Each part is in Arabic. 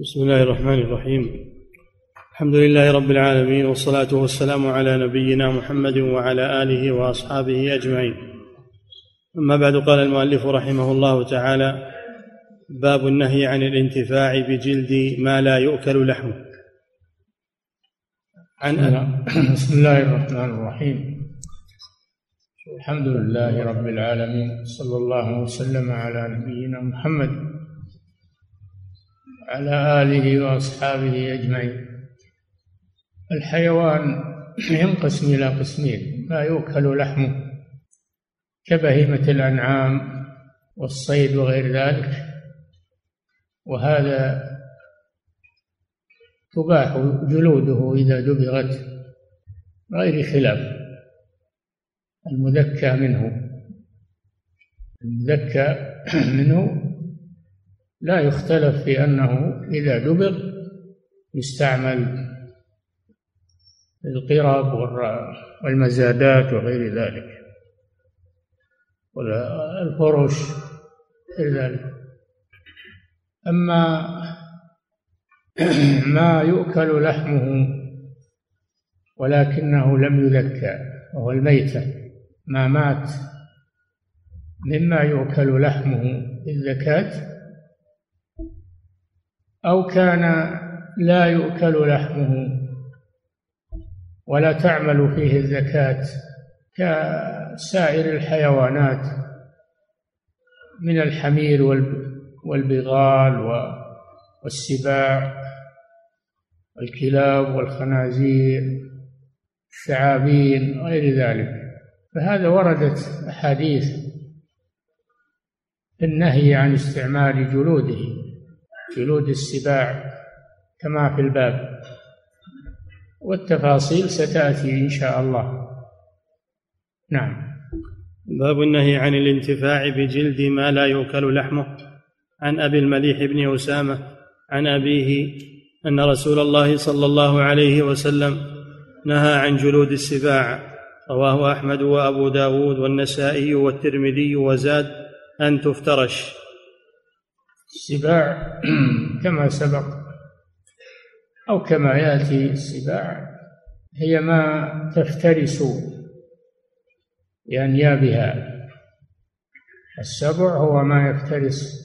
بسم الله الرحمن الرحيم. الحمد لله رب العالمين والصلاة والسلام على نبينا محمد وعلى آله وأصحابه أجمعين. أما بعد قال المؤلف رحمه الله تعالى باب النهي عن الانتفاع بجلد ما لا يؤكل لحمه. عن بسم الله الرحمن الرحيم. الحمد لله رب العالمين صلى الله وسلم على نبينا محمد على آله وأصحابه أجمعين. الحيوان ينقسم إلى قسمين ما يؤكل لحمه كبهيمة الأنعام والصيد وغير ذلك. وهذا تباح جلوده إذا دبغت غير خلاف المذكى منه. المذكى منه لا يختلف في أنه إذا دبر يستعمل القرب والمزادات وغير ذلك. والفرش ذلك. أما ما يؤكل لحمه ولكنه لم يذكى وهو الميتة ما مات مما يؤكل لحمه بالزكاة أو كان لا يؤكل لحمه ولا تعمل فيه الزكاة كسائر الحيوانات من الحمير والبغال والسباع والكلاب والخنازير الثعابين غير ذلك. فهذا وردت أحاديث النهي عن استعمال جلوده. جلود السباع كما في الباب. والتفاصيل ستأتي إن شاء الله. نعم. باب النهي عن الانتفاع بجلد ما لا يؤكل لحمه. عن أبي المليح بن أسامة عن أبيه أن رسول الله صلى الله عليه وسلم نهى عن جلود السباع. رواه أحمد وأبو داود والنسائي والترمذي وزاد أن تفترش. السباع كما سبق أو كما يأتي السباع هي ما تفترس بأنيابها السبع هو ما يفترس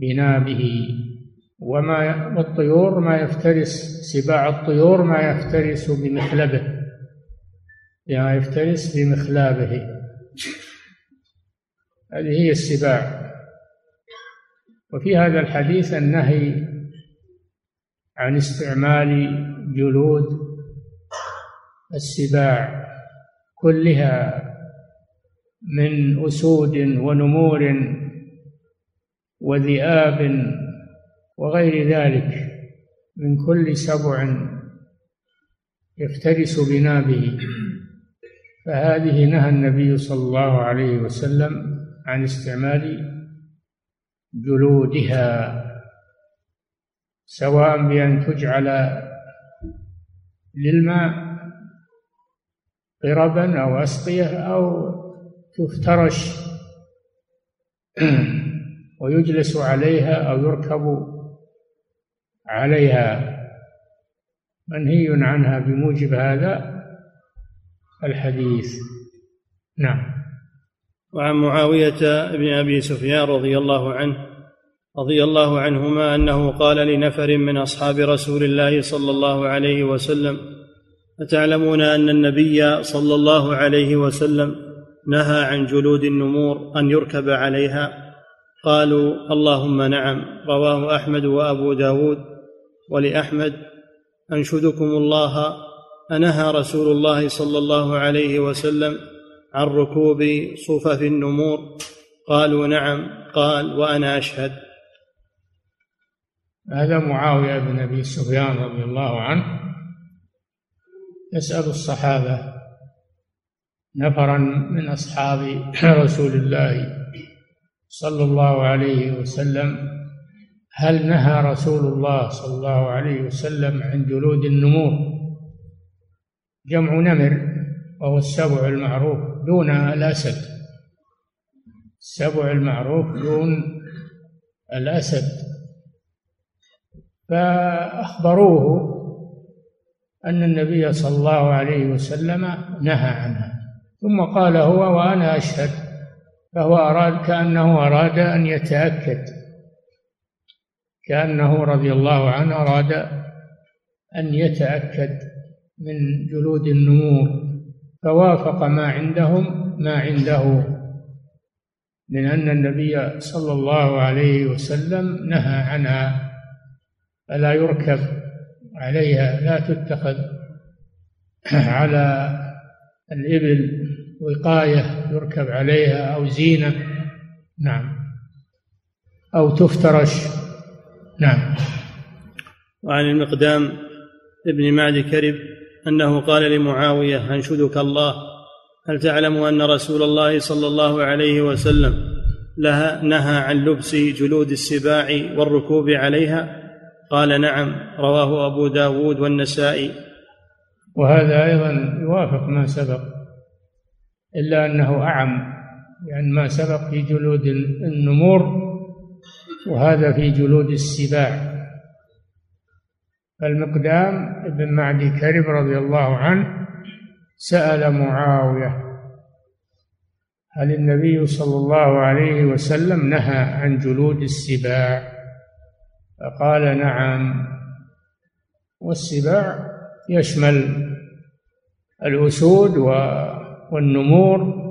بنابه وما والطيور ما يفترس سباع الطيور ما يفترس بمخلبه ما يفترس بمخلابه. هذه هي السباع. وفي هذا الحديث النهي عن استعمال جلود السباع كلها من أسود ونمور وذئاب وغير ذلك من كل سبع يفترس بنابه فهذه نهى النبي صلى الله عليه وسلم عن استعمال جلودها سواء بأن تجعل للماء قربا أو أسقية أو تفترش ويجلس عليها أو يركب عليها. منهي عنها بموجب هذا الحديث. نعم. وعن معاوية بن أبي سفيان رضي الله عنه رضي الله عنهما أنه قال لنفر من أصحاب رسول الله صلى الله عليه وسلم أتعلمون أن النبي صلى الله عليه وسلم نهى عن جلود النمور أن يركب عليها؟ قالوا اللهم نعم رواه أحمد وأبو داود. ولأحمد أنشدكم الله أنهى رسول الله صلى الله عليه وسلم عن ركوب صفف النمور. قالوا نعم قال وأنا أشهد. هذا معاوية بن أبي سفيان رضي الله عنه. يسأل الصحابة نفرا من أصحاب رسول الله صلى الله عليه وسلم هل نهى رسول الله صلى الله عليه وسلم عن جلود النمور؟ جمع نمر وهو السبع المعروف. دون الأسد. السبع المعروف دون الأسد. فأخبروه أن النبي صلى الله عليه وسلم نهى عنها. ثم قال هو وأنا أشهد. فهو أراد كأنه أراد أن يتأكد. كأنه رضي الله عنه أراد أن يتأكد من جلود النمور. فوافق ما عندهم ما عنده. من أن النبي صلى الله عليه وسلم نهى عنها. فلا يركب عليها لا تتخذ. على الإبل وقاية يركب عليها أو زينة. نعم. أو تفترش. نعم. وعن المقدام ابن معد كرب أنه قال لمعاوية أنشدك الله. هل تعلم أن رسول الله صلى الله عليه وسلم لها نهى عن لبس جلود السباع والركوب عليها؟ قال نعم رواه أبو داود والنسائي. وهذا أيضا يوافق ما سبق إلا أنه أعم يعني ما سبق في جلود النمور وهذا في جلود السباع. فالمقدام ابن معدي كرب رضي الله عنه سأل معاوية هل النبي صلى الله عليه وسلم نهى عن جلود السباع؟ فقال نعم. والسباع يشمل الأسود والنمور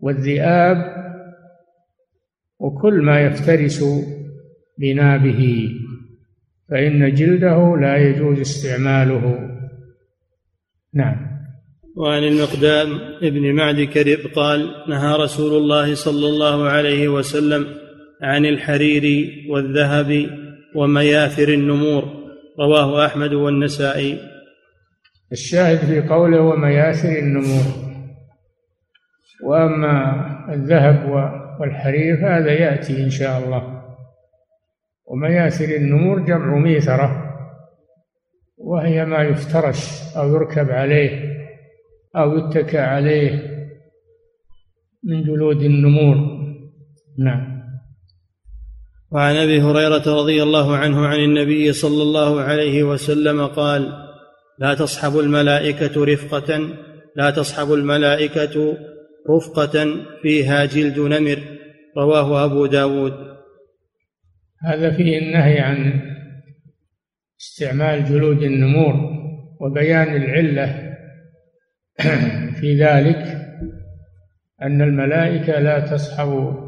والذئاب وكل ما يفترس بنابه. فإن جلده لا يجوز استعماله. نعم. وعن المقدام ابن معد كرب قال نهى رسول الله صلى الله عليه وسلم عن الحرير والذهب ومياثر النمور. رواه أحمد والنسائي. الشاهد في قوله ومياثر النمور. وأما الذهب والحرير هذا يأتي إن شاء الله. ومياثر النمور جمع ميثرة وهي ما يفترش أو يركب عليه أو يتكى عليه من جلود النمور. نعم. وعن أبي هريرة رضي الله عنه عن النبي صلى الله عليه وسلم قال لا تصحب الملائكة رفقة لا تصحب الملائكة رفقة فيها جلد نمر. رواه أبو داود. هذا فيه النهي عن استعمال جلود النمور وبيان العلة في ذلك أن الملائكة لا تصحب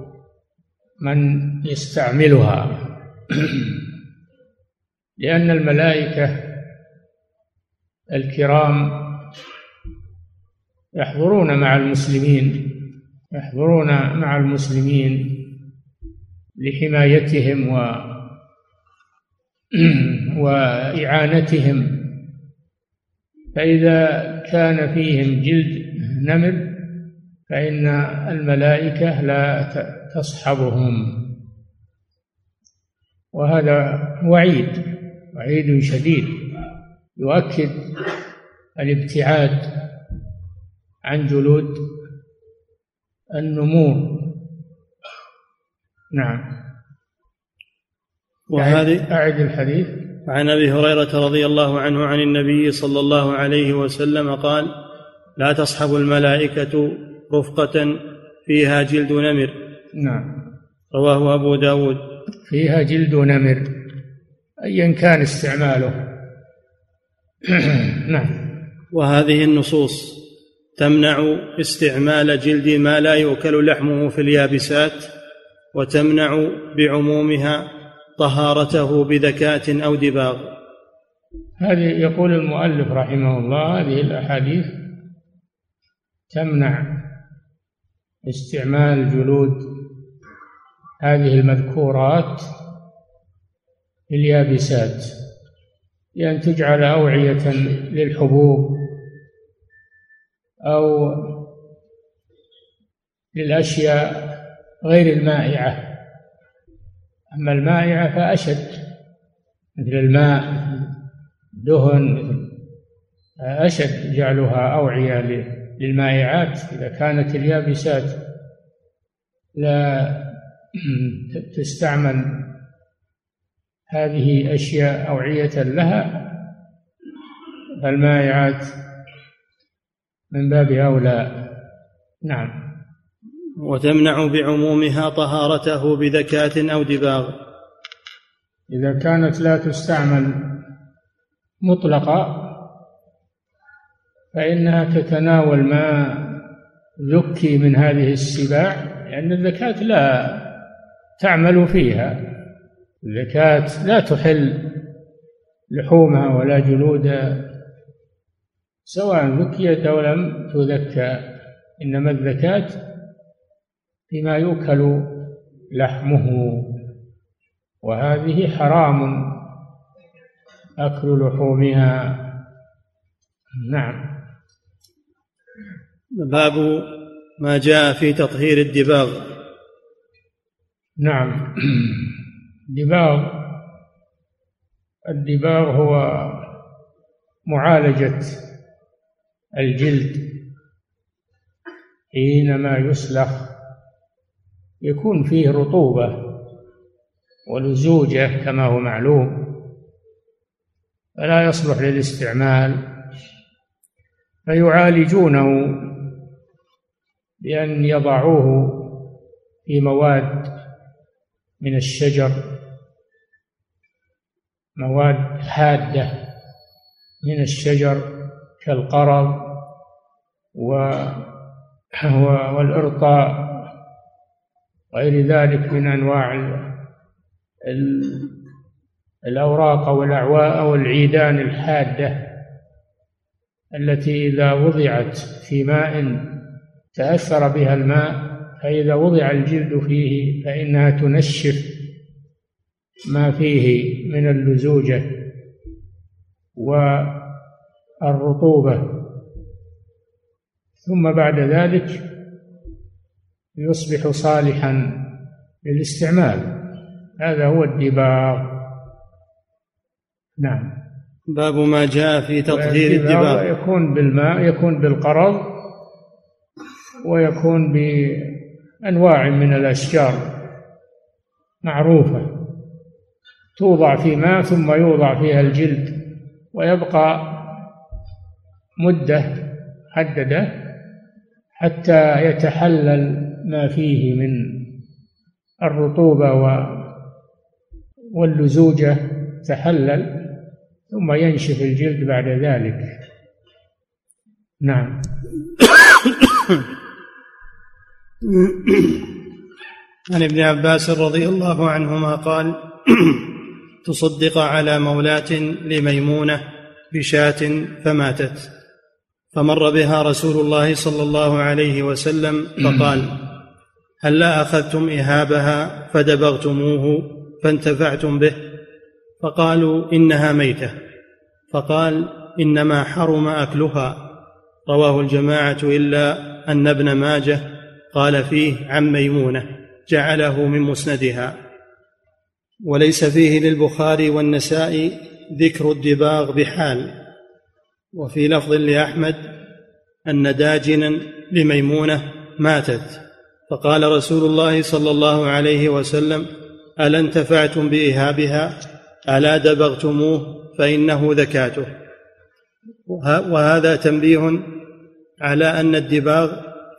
من يستعملها. لأن الملائكة الكرام يحضرون مع المسلمين يحضرون مع المسلمين لحمايتهم و وإعانتهم. فإذا كان فيهم جلد نمر فإن الملائكة لا تصحبهم. وهذا وعيد وعيد شديد يؤكد الابتعاد عن جلود النمور. نعم. وهذه أعد الحديث. عن أبي هريرة رضي الله عنه عن النبي صلى الله عليه وسلم قال لا تصحب الملائكة رفقة فيها جلد نمر. نعم. رواه أبو داود. فيها جلد نمر. ايا كان استعماله. نعم. وهذه النصوص تمنع استعمال جلد ما لا يؤكل لحمه في اليابسات. وتمنع بعمومها طهارته بذكاة أو دباغ. هذه يقول المؤلف رحمه الله هذه الأحاديث تمنع استعمال جلود هذه المذكورات اليابسات لأن تجعل أوعية للحبوب أو للأشياء غير المائعة. أما المائعة فأشد مثل الماء دهن أشد جعلها أوعية للمائعات إذا كانت اليابسات لا تستعمل هذه أشياء أوعية لها. فالمائعات من باب أولى نعم. وتمنع بعمومها طهارته بذكاة أو دباغ. إذا كانت لا تستعمل مطلقة فإنها تتناول ما ذكي من هذه السباع لأن الزكاة لا تعمل فيها. الزكاة لا تحل لحومها ولا جلودها سواء ذكيت أو لم تذكى. إنما الزكاة فيما يؤكل لحمه. وهذه حرام أكل لحومها. نعم. باب ما جاء في تطهير الدباغ. نعم. دباغ الدباغ هو معالجة الجلد حينما يسلخ. يكون فيه رطوبة ولزوجة كما هو معلوم. فلا يصلح للاستعمال. فيعالجونه بأن يضعوه في مواد من الشجر مواد حادة من الشجر كالقرض والإرطاء. غير ذلك من أنواع الأوراق أو الأعواء أو العيدان الحادة التي إذا وضعت في ماء تأثر بها الماء فإذا وضع الجلد فيه فإنها تنشف ما فيه من اللزوجة والرطوبة. ثم بعد ذلك يصبح صالحا للاستعمال. هذا هو الدباغ. نعم. باب ما جاء في تطهير الدباغ يكون بالماء يكون بالقرض ويكون بأنواع من الأشجار معروفة. توضع في ماء ثم يوضع فيها الجلد ويبقى مدة محددة حتى يتحلل ما فيه من الرطوبة واللزوجة تحلل ثم ينشف الجلد بعد ذلك. نعم. عن ابن عباس رضي الله عنهما قال تصدق على مولاة لميمونة بشاة فماتت. فمر بها رسول الله صلى الله عليه وسلم فقال هلا أخذتم إهابها فدبغتموه فانتفعتم به؟ فقالوا إنها ميتة. فقال إنما حرم أكلها. رواه الجماعة إلا أن ابن ماجه قال فيه عن ميمونة جعله من مسندها. وليس فيه للبخاري والنسائي ذكر الدباغ بحال. وفي لفظ لأحمد أن داجنا لميمونة ماتت. فقال رسول الله صلى الله عليه وسلم الا انتفعتم بإيهابها؟ ألا دبغتموه فإنه ذكاته. وهذا تنبيه على أن الدباغ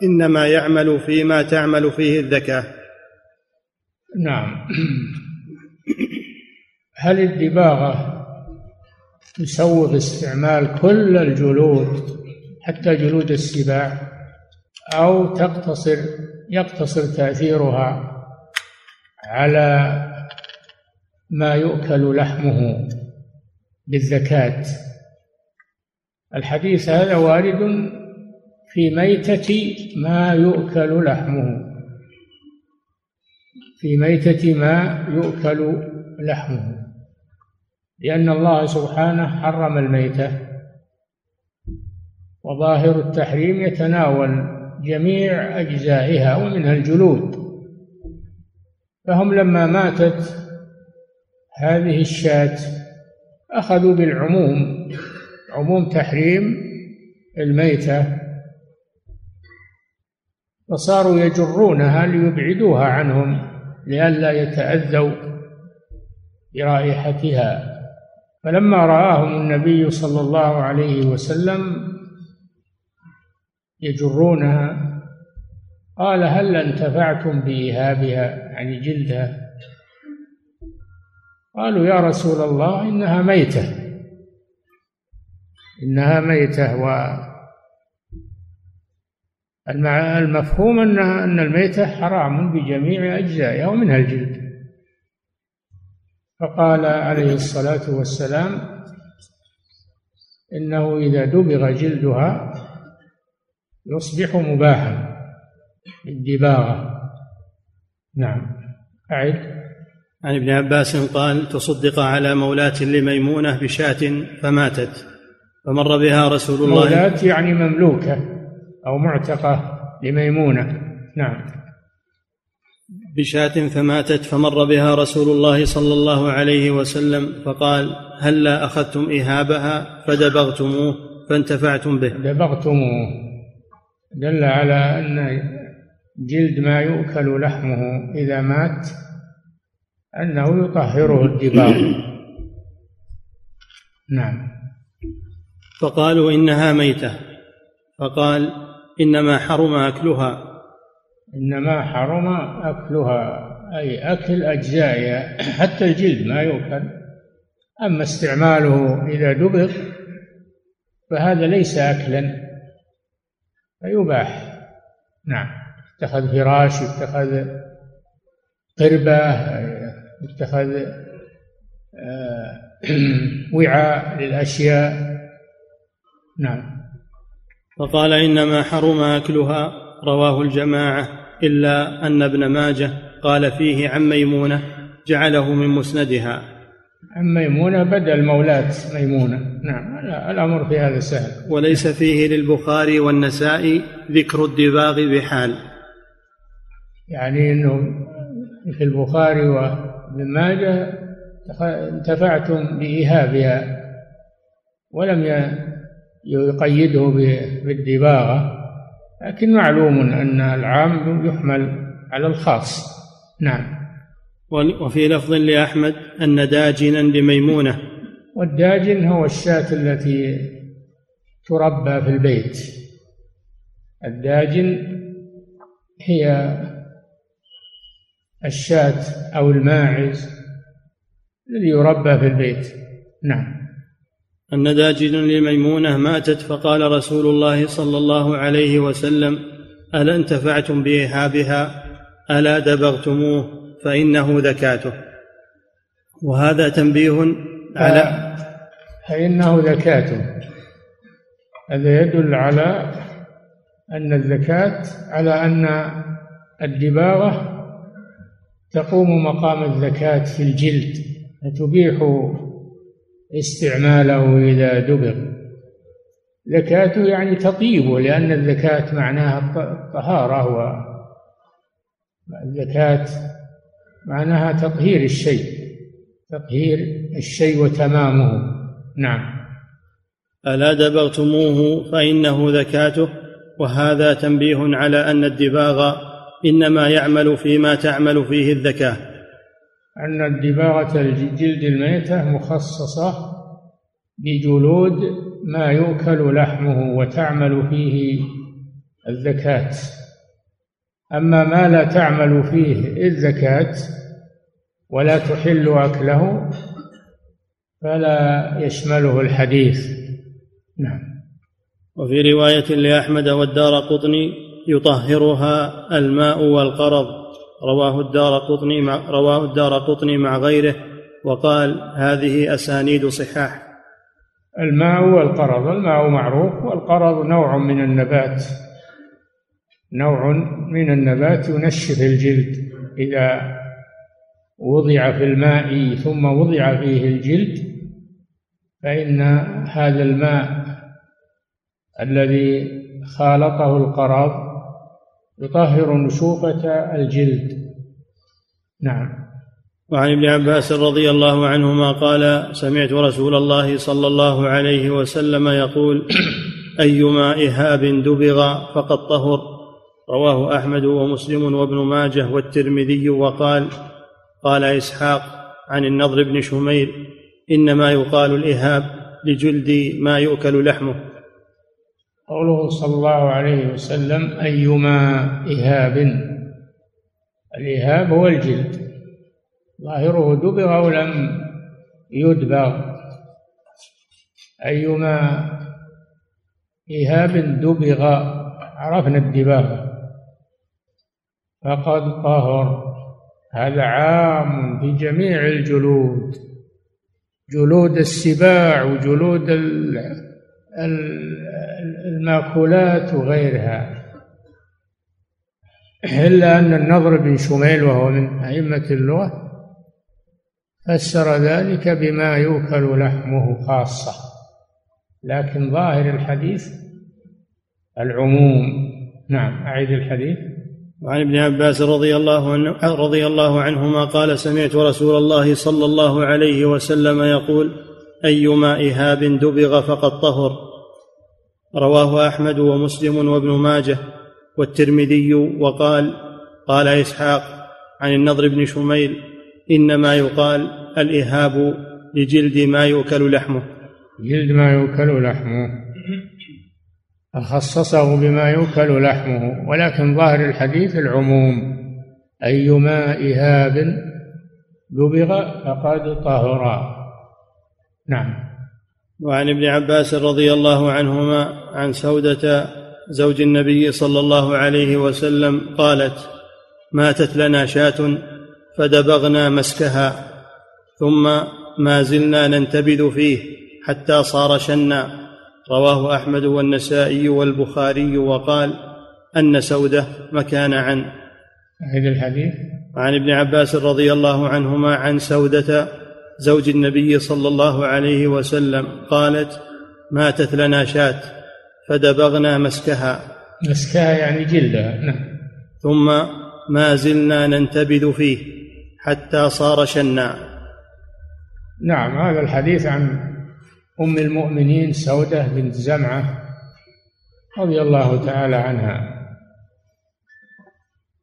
إنما يعمل فيما تعمل فيه الذكاه نعم. هل الدباغة تسوغ استعمال كل الجلود حتى جلود السباع؟ أو تقتصر يقتصر تأثيرها على ما يؤكل لحمه بالزكاة. الحديث هذا وارد في ميتة ما يؤكل لحمه. في ميتة ما يؤكل لحمه. لأن الله سبحانه حرم الميتة. وظاهر التحريم يتناول جميع أجزائها ومنها الجلود. فهم لما ماتت هذه الشاة أخذوا بالعموم عموم تحريم الميتة فصاروا يجرونها ليبعدوها عنهم لئلا يتأذوا برائحتها. فلما رآهم النبي صلى الله عليه وسلم يجرونها. قال هل انتفعتم بإيهابها يعني جلدها؟ قالوا يا رسول الله إنها ميتة. إنها ميتة و المفهوم أن أن الميتة حرام بجميع أجزائها ومنها الجلد. فقال عليه الصلاة والسلام إنه إذا دبغ جلدها يصبح مباحا بالدباغة نعم. أعد. عن ابن عباس قال تصدق على مولاة لميمونة بشاة فماتت فمر بها رسول الله. مولاة يعني مملوكة أو معتقة لميمونة. نعم. بشاة فماتت فمر بها رسول الله صلى الله عليه وسلم فقال هلا أخذتم إهابها فدبغتموه فانتفعتم به. دبغتموه. دل على أن جلد ما يؤكل لحمه إذا مات أنه يطهره الدباغ. نعم. فقالوا إنها ميتة. فقال إنما حرم أكلها. إنما حرم أكلها أي أكل أجزائها حتى الجلد ما يؤكل. أما استعماله إذا دبغ فهذا ليس أكلا. فيباح. نعم. اتخذ فراش اتخذ قربة اتخذ آه، وعاء للأشياء. نعم. فقال إنما حرم أكلها رواه الجماعة إلا أن ابن ماجه قال فيه عن ميمونة جعله من مسندها. ميمونة بدل مولاة ميمونة. نعم الأمر في هذا سهل وليس فيه للبخاري والنسائي ذكر الدباغ بحال. يعني أنه في البخاري وابن ماجه انتفعتم بإيهابها ولم يقيده بالدباغة لكن معلوم أن العام يحمل على الخاص. نعم. وفي لفظ لأحمد أن داجنا لميمونة والداجن هو الشاة التي تربى في البيت. الداجن هي الشاة أو الماعز الذي يربى في البيت. نعم. أن داجن لميمونة ماتت فقال رسول الله صلى الله عليه وسلم ألا انتفعتم بإيهابها؟ ألا دبغتموه؟ فإنه ذكاته. وهذا تنبيه على فإنه ذكاته. هذا يدل على أن الزكاة على أن الدباغة تقوم مقام الزكاة في الجلد فتبيح استعماله إذا دبغ زكاته يعني تطيبه لأن الزكاة معناها الطهارة والزكاة معناها تطهير الشيء. تطهير الشيء وتمامه. نعم. ألا دبغتموه فإنه زكاته وهذا تنبيه على أن الدباغ إنما يعمل فيما تعمل فيه الذكاء أن الدباغة الجلد الميتة مخصصة بجلود ما يؤكل لحمه وتعمل فيه الزكاة. أما ما لا تعمل فيه الزكاة ولا تحل أكله فلا يشمله الحديث. نعم. وفي رواية لأحمد والدار قطني يطهرها الماء والقرض. رواه الدار قطني مع رواه الدار قطني مع غيره وقال هذه أسانيد صحاح. الماء والقرض الماء معروف والقرض نوع من النبات. نوع من النبات ينشف الجلد إذا وضع في الماء ثم وضع فيه الجلد فإن هذا الماء الذي خالطه القرض يطهر نشوفة الجلد. نعم. وعن ابن عباس رضي الله عنهما قال سمعت رسول الله صلى الله عليه وسلم يقول أيما إهاب دبغ فقد طهر. رواه أحمد ومسلم وابن ماجه والترمذي وقال قال إسحاق عن النضر بن شميل إنما يقال الإهاب لجلد ما يؤكل لحمه. قوله صلى الله عليه وسلم أيما إهاب؟ الإهاب هو الجلد. ظاهره دبغ أو لم يدبغ أيما إهاب دبغ عرفنا الدباغة. فقد طهر. هذا عام في جميع الجلود. جلود السباع وجلود المأكولات وغيرها. إلا أن النضر بن شميل وهو من أئمة اللغة فسر ذلك بما يؤكل لحمه خاصة. لكن ظاهر الحديث العموم. نعم أعيد الحديث. وعن ابن عباس رضي الله عنه رضي الله عنهما قال سمعت رسول الله صلى الله عليه وسلم يقول ايما اهاب دبغ فقد طهر. رواه أحمد ومسلم وابن ماجه والترمذي وقال قال إسحاق عن النضر بن شميل إنما يقال الإهاب لجلد ما يؤكل لحمه. جلد ما يؤكل لحمه. خصصه بما يؤكل لحمه ولكن ظاهر الحديث العموم أيما إهاب دبغ فقد طهرا نعم. وعن ابن عباس رضي الله عنهما عن سودة زوج النبي صلى الله عليه وسلم قالت ماتت لنا شاة فدبغنا مسكها ثم ما زلنا ننتبذ فيه حتى صار شنا رواه أحمد والنسائي والبخاري وقال أن سودة مكان عن هذا الحديث. عن ابن عباس رضي الله عنهما عن سودة زوج النبي صلى الله عليه وسلم قالت ماتت لنا شاة فدبغنا مسكها. مسكها يعني جلدها نعم. ثم ما زلنا ننتبذ فيه حتى صار شنا. نعم هذا الحديث عن أم المؤمنين سودة بنت زمعة رضي الله تعالى عنها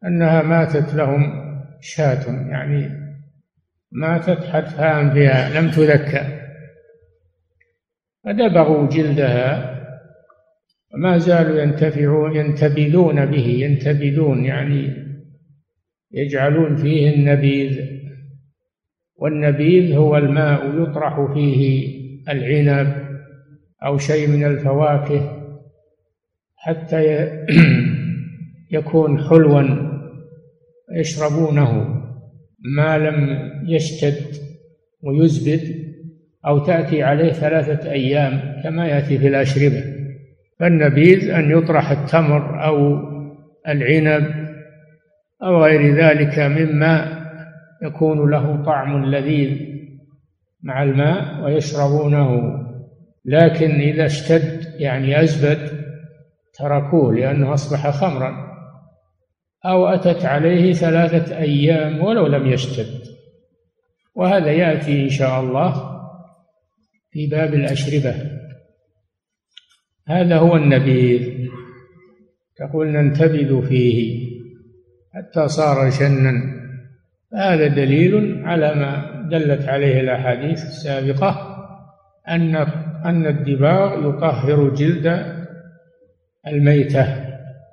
أنها ماتت لهم شاة يعني ماتت حتى أنفها لم تذكى فدبغوا جلدها وما زالوا ينتفعون ينتبذون به ينتبذون يعني يجعلون فيه النبيذ والنبيذ هو الماء يطرح فيه العنب أو شيء من الفواكه حتى يكون حلوا يشربونه. ما لم يشتد ويزبد أو تأتي عليه ثلاثة أيام كما يأتي في الأشربة. فالنبيذ أن يطرح التمر أو العنب أو غير ذلك مما يكون له طعم لذيذ. مع الماء ويشربونه. لكن إذا اشتد يعني أزبد تركوه لأنه أصبح خمرا. أو أتت عليه ثلاثة أيام ولو لم يشتد. وهذا يأتي إن شاء الله في باب الأشربة. هذا هو النبيذ. تقول ننتبذ فيه. حتى صار شنا هذا دليل على ما دلت عليه الأحاديث السابقة أن أن الدباغ يطهر جلد الميتة.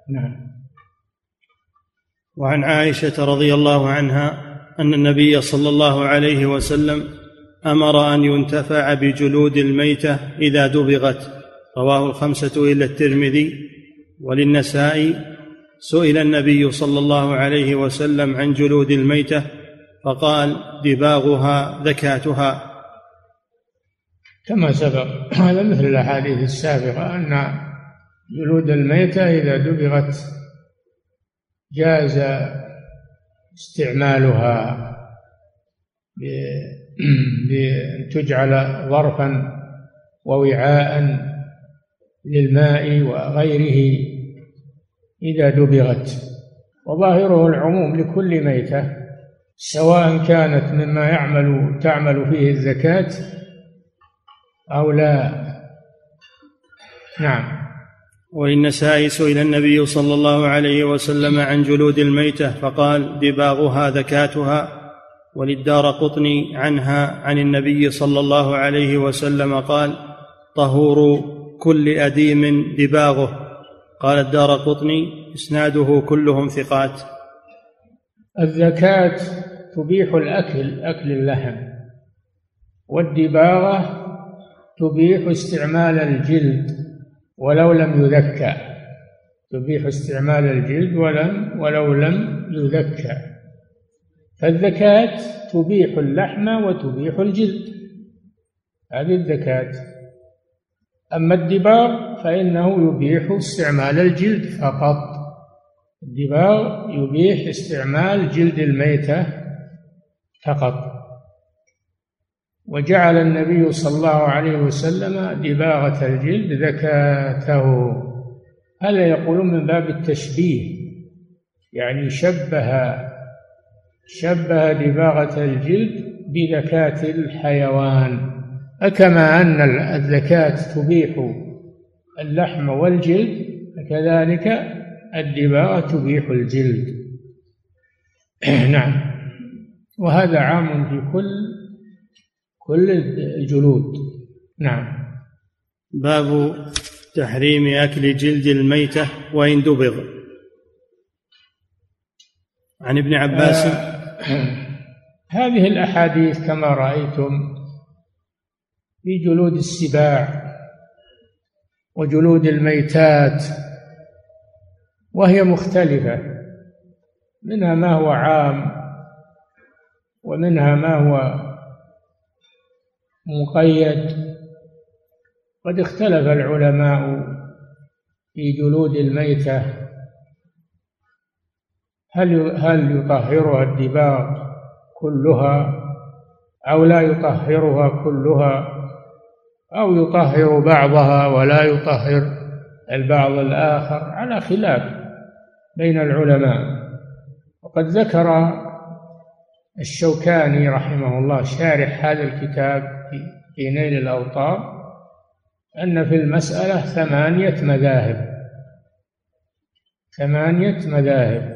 نعم. وعن عائشة رضي الله عنها أن النبي صلى الله عليه وسلم أمر أن ينتفع بجلود الميتة إذا دبغت. رواه الخمسة إلا الترمذي وللنسائي سئل النبي صلى الله عليه وسلم عن جلود الميتة فقال دباغها ذكاتها كما سبق هذا مثل الأحاديث السابقة أن جلود الميتة إذا دبغت جاز استعمالها بأن تجعل ظرفا ووعاء للماء وغيره. إذا دبغت. وظاهره العموم لكل ميتة سواء كانت مما يعمل تعمل فيه الزكاة أو لا. نعم. وللنسائي سئل النبي صلى الله عليه وسلم عن جلود الميتة فقال دباغها ذكاتها وللدار قطني عنها عن النبي صلى الله عليه وسلم قال طهور كل أديم دباغه. قال الدار قطني إسناده كلهم ثقات. الزكاة تبيح الأكل أكل اللحم. والدباغة تبيح استعمال الجلد ولو لم يذكى. تبيح استعمال الجلد ولم ولو لم يذكى. فالزكاة تبيح اللحم وتبيح الجلد. هذه الزكاة. أما الدباغ فإنه يبيح استعمال الجلد فقط. الدباغ يبيح استعمال جلد الميتة فقط. وجعل النبي صلى الله عليه وسلم دباغة الجلد زكاته هذا يقولون من باب التشبيه يعني شبه شبه دباغة الجلد بذكاة الحيوان. أكما أن الزكاة تبيح اللحم والجلد فكذلك الدباغة تبيح الجلد. نعم. وهذا عام في كل كل الجلود. نعم. باب تحريم أكل جلد الميتة وإن دبغ. عن ابن عباس. آه هذه الأحاديث كما رأيتم في جلود السباع. وجلود الميتات وهي مختلفة. منها ما هو عام ومنها ما هو مقيد. قد اختلف العلماء في جلود الميتة. هل هل يطهرها الدباغ كلها أو لا يطهرها كلها؟ أو يطهر بعضها ولا يطهر البعض الآخر على خلاف بين العلماء. وقد ذكر الشوكاني رحمه الله شارح هذا الكتاب في نيل الأوطار أن في المسألة ثمانية مذاهب. ثمانية مذاهب.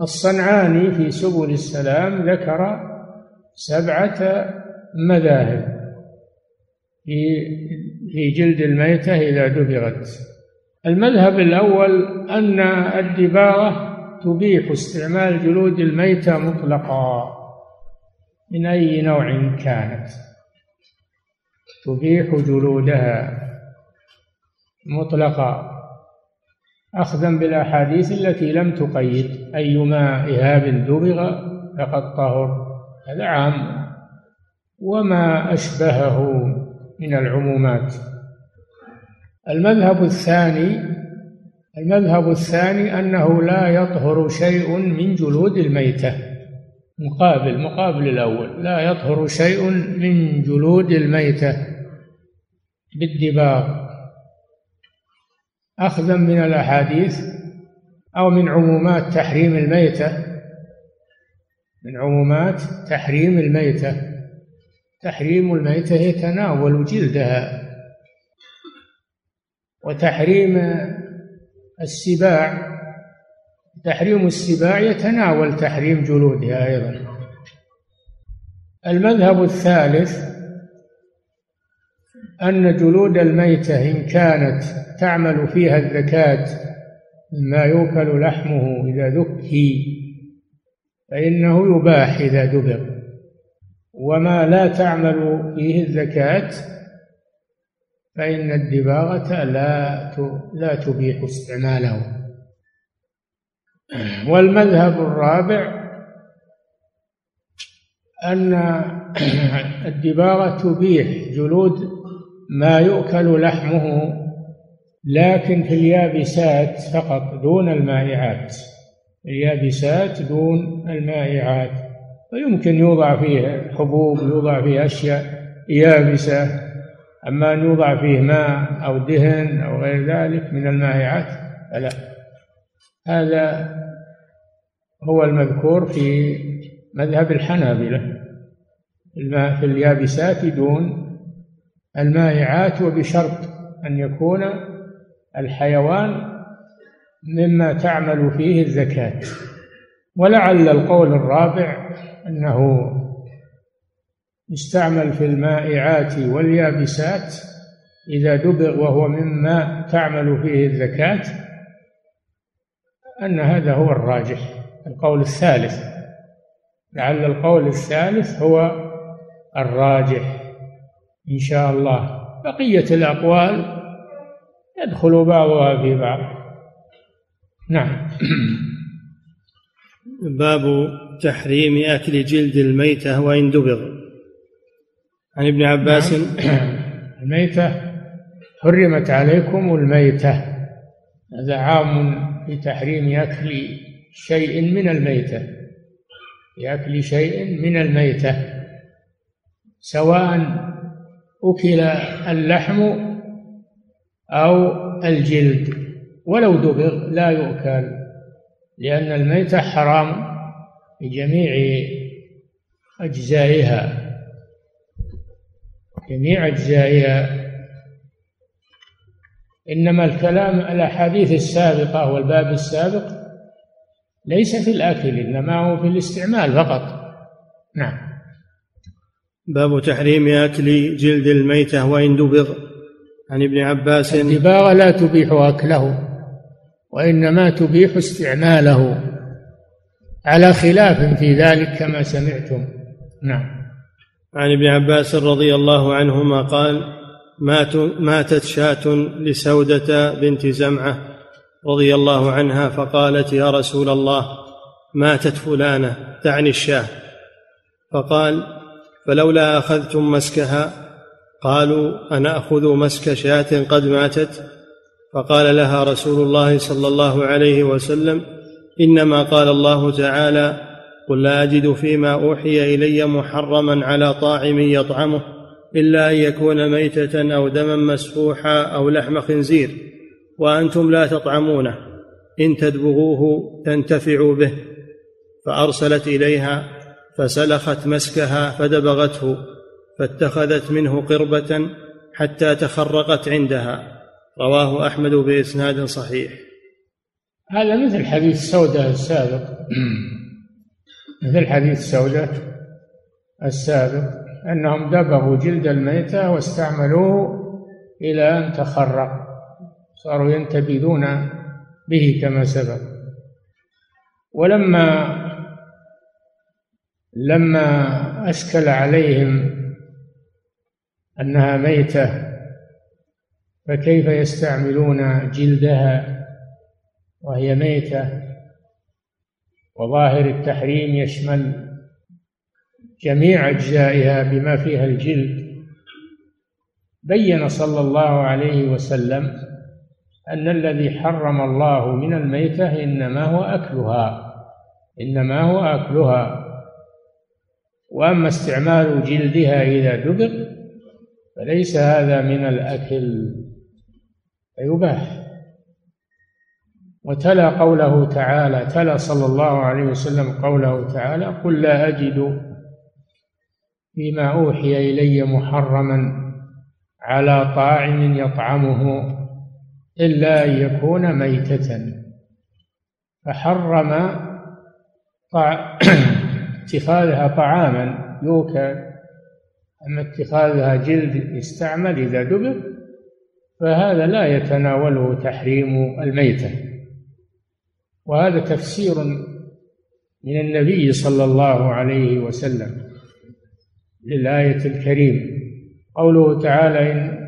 الصنعاني في سبل السلام ذكر سبعة مذاهب. في في جلد الميتة إذا دبغت المذهب الأول أن الدباغة تبيح استعمال جلود الميتة مطلقا. من أي نوع كانت؟ تبيح جلودها مطلقا. أخذا بالأحاديث التي لم تقيد أيما إهاب دبغ فقد طهر. هذا عام. وما أشبهه من العمومات. المذهب الثاني المذهب الثاني أنه لا يطهر شيء من جلود الميتة. مقابل مقابل الأول. لا يطهر شيء من جلود الميتة. بالدباغ. أخذا من الأحاديث أو من عمومات تحريم الميتة. من عمومات تحريم الميتة. تحريم الميتة يتناول جلدها. وتحريم السباع تحريم السباع يتناول تحريم جلودها أيضا. المذهب الثالث أن جلود الميتة إن كانت تعمل فيها الزكاة مما يؤكل لحمه إذا ذكي فإنه يباح إذا دبر وما لا تعمل فيه الزكاة فإن الدباغة لا لا تبيح استعماله. والمذهب الرابع أن الدباغة تبيح جلود ما يؤكل لحمه لكن في اليابسات فقط دون المائعات. اليابسات دون المائعات. ويمكن يوضع فيه حبوب يوضع فيه أشياء يابسة. أما أن يوضع فيه ماء أو دهن أو غير ذلك من المائعات فلا. هذا هو المذكور في مذهب الحنابلة. الماء في اليابسات دون المائعات وبشرط أن يكون الحيوان مما تعمل فيه الزكاة. ولعل القول الرابع أنه يستعمل في المائعات واليابسات إذا دبغ وهو مما تعمل فيه الزكاة أن هذا هو الراجح القول الثالث. لعل القول الثالث هو الراجح. إن شاء الله بقية الأقوال يدخل بعضها في بعض. نعم. باب تحريم أكل جلد الميتة وإن دبغ عن ابن عباس. نعم. الميتة حرمت عليكم الميتة. هذا عام في تحريم أكل شيء من الميتة. في أكل شيء من الميتة. سواء أكل اللحم أو الجلد. ولو دبغ لا يؤكل لأن الميتة حرام. بجميع أجزائها جميع أجزائها. إنما الكلام الأحاديث السابقة والباب السابق ليس في الأكل إنما هو في الاستعمال فقط. نعم. باب تحريم أكل جلد الميتة وإن دبغ عن ابن عباس. الدباغ لا تبيح أكله وإنما تبيح استعماله. على خلاف في ذلك كما سمعتم. نعم. عن ابن عباس رضي الله عنهما قال مات ماتت شاة لسودة بنت زمعة رضي الله عنها فقالت يا رسول الله ماتت فلانة تعني الشاة. فقال فلولا أخذتم مسكها؟ قالوا أنأخذ مسك شاة قد ماتت؟ فقال لها رسول الله صلى الله عليه وسلم إنما قال الله تعالى قل لا أجد فيما أوحي إلي محرما على طاعم يطعمه إلا أن يكون ميتة أو دما مسفوحا أو لحم خنزير وأنتم لا تطعمونه. إن تدبغوه تنتفعوا به. فأرسلت إليها فسلخت مسكها فدبغته فاتخذت منه قربة حتى تخرقت عندها. رواه أحمد بإسناد صحيح. هذا مثل حديث سودة السابق. مثل حديث سودة السابق أنهم دبغوا جلد الميتة واستعملوه إلى أن تخرق. صاروا ينتبذون به كما سبق. ولما لما أشكل عليهم أنها ميتة فكيف يستعملون جلدها؟ وهي ميتة. وظاهر التحريم يشمل جميع أجزائها بما فيها الجلد. بين صلى الله عليه وسلم أن الذي حرم الله من الميتة إنما هو أكلها إنما هو أكلها. وأما استعمال جلدها إذا دبغ فليس هذا من الأكل. فيباح. وتلا قوله تعالى تلا صلى الله عليه وسلم قوله تعالى قل لا أجد فيما أوحي إلي محرما على طاعم يطعمه إلا أن يكون ميتة. فحرم اتخاذها طعاما يوكل أما اتخاذها جلد يستعمل إذا دبر فهذا لا يتناوله تحريم الميتة. وهذا تفسير من النبي صلى الله عليه وسلم للآية الكريمة قوله تعالى إن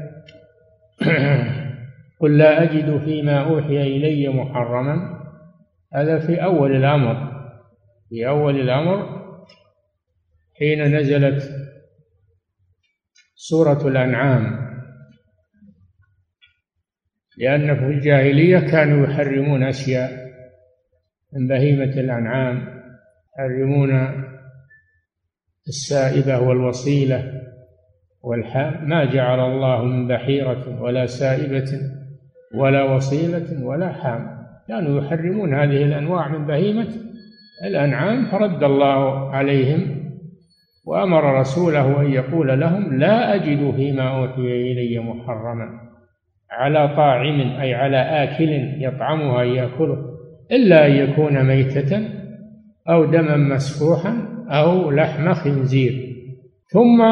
قل لا أجد فيما أوحي إلي محرما. هذا في أول الأمر. في أول الأمر حين نزلت سورة الأنعام. لأن في الجاهلية كانوا يحرمون أشياء. من بهيمة الأنعام يحرمون السائبة والوصيلة والحام ما جعل الله من بحيرة ولا سائبة ولا وصيلة ولا حام. كانوا يحرمون هذه الأنواع من بهيمة الأنعام فرد الله عليهم وأمر رسوله أن يقول لهم لا أجد فيما أوحي إلي محرما على طاعم أي على آكل يطعمها يأكله. إلا أن يكون ميتة أو دما مسفوحا أو لحم خنزير. ثم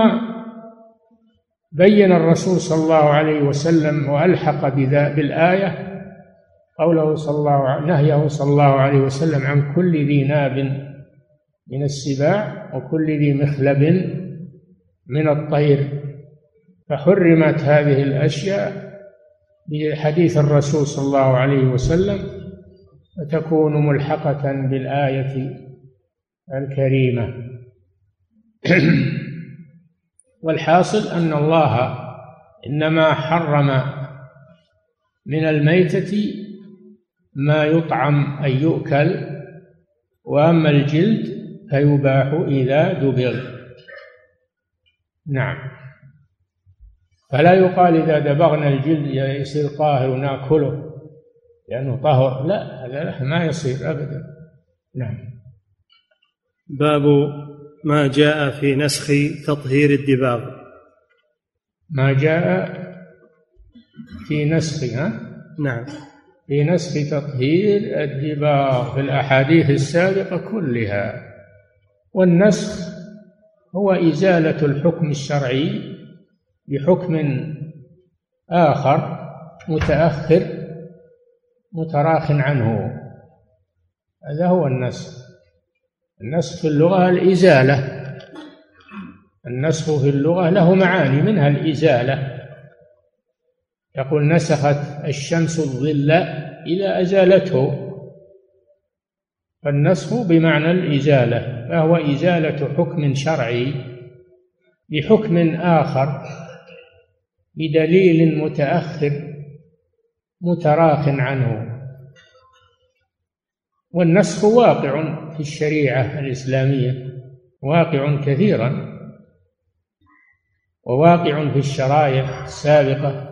بين الرسول صلى الله عليه وسلم وألحق بالآية قوله صلى الله نهيه صلى الله عليه وسلم عن كل ذي ناب من السباع وكل ذي مخلب من الطير. فحرمت هذه الأشياء بحديث الرسول صلى الله عليه وسلم فتكون ملحقة بالآية الكريمة. والحاصل أن الله إنما حرم من الميتة ما يطعم أي يؤكل وأما الجلد فيباح إذا دبغ. نعم. فلا يقال إذا دبغنا الجلد يصير طاهر وناكله. لأنه طهر. لا هذا ما يصير أبدا. نعم. باب ما جاء في نسخ تطهير الدباغ. ما جاء في نسخ ها؟ نعم. في نسخ تطهير الدباغ في الأحاديث السابقة كلها. والنسخ هو إزالة الحكم الشرعي بحكم آخر متأخر متراخ عنه. هذا هو النسخ. النسخ في اللغة الإزالة. النسخ في اللغة له معاني منها الإزالة. يقول نسخت الشمس الظل إذا أزالته. فالنسخ بمعنى الإزالة فهو إزالة حكم شرعي بحكم آخر بدليل متأخر. متراخ عنه. والنسخ واقع في الشريعة الإسلامية واقع كثيرا وواقع في الشرائع السابقة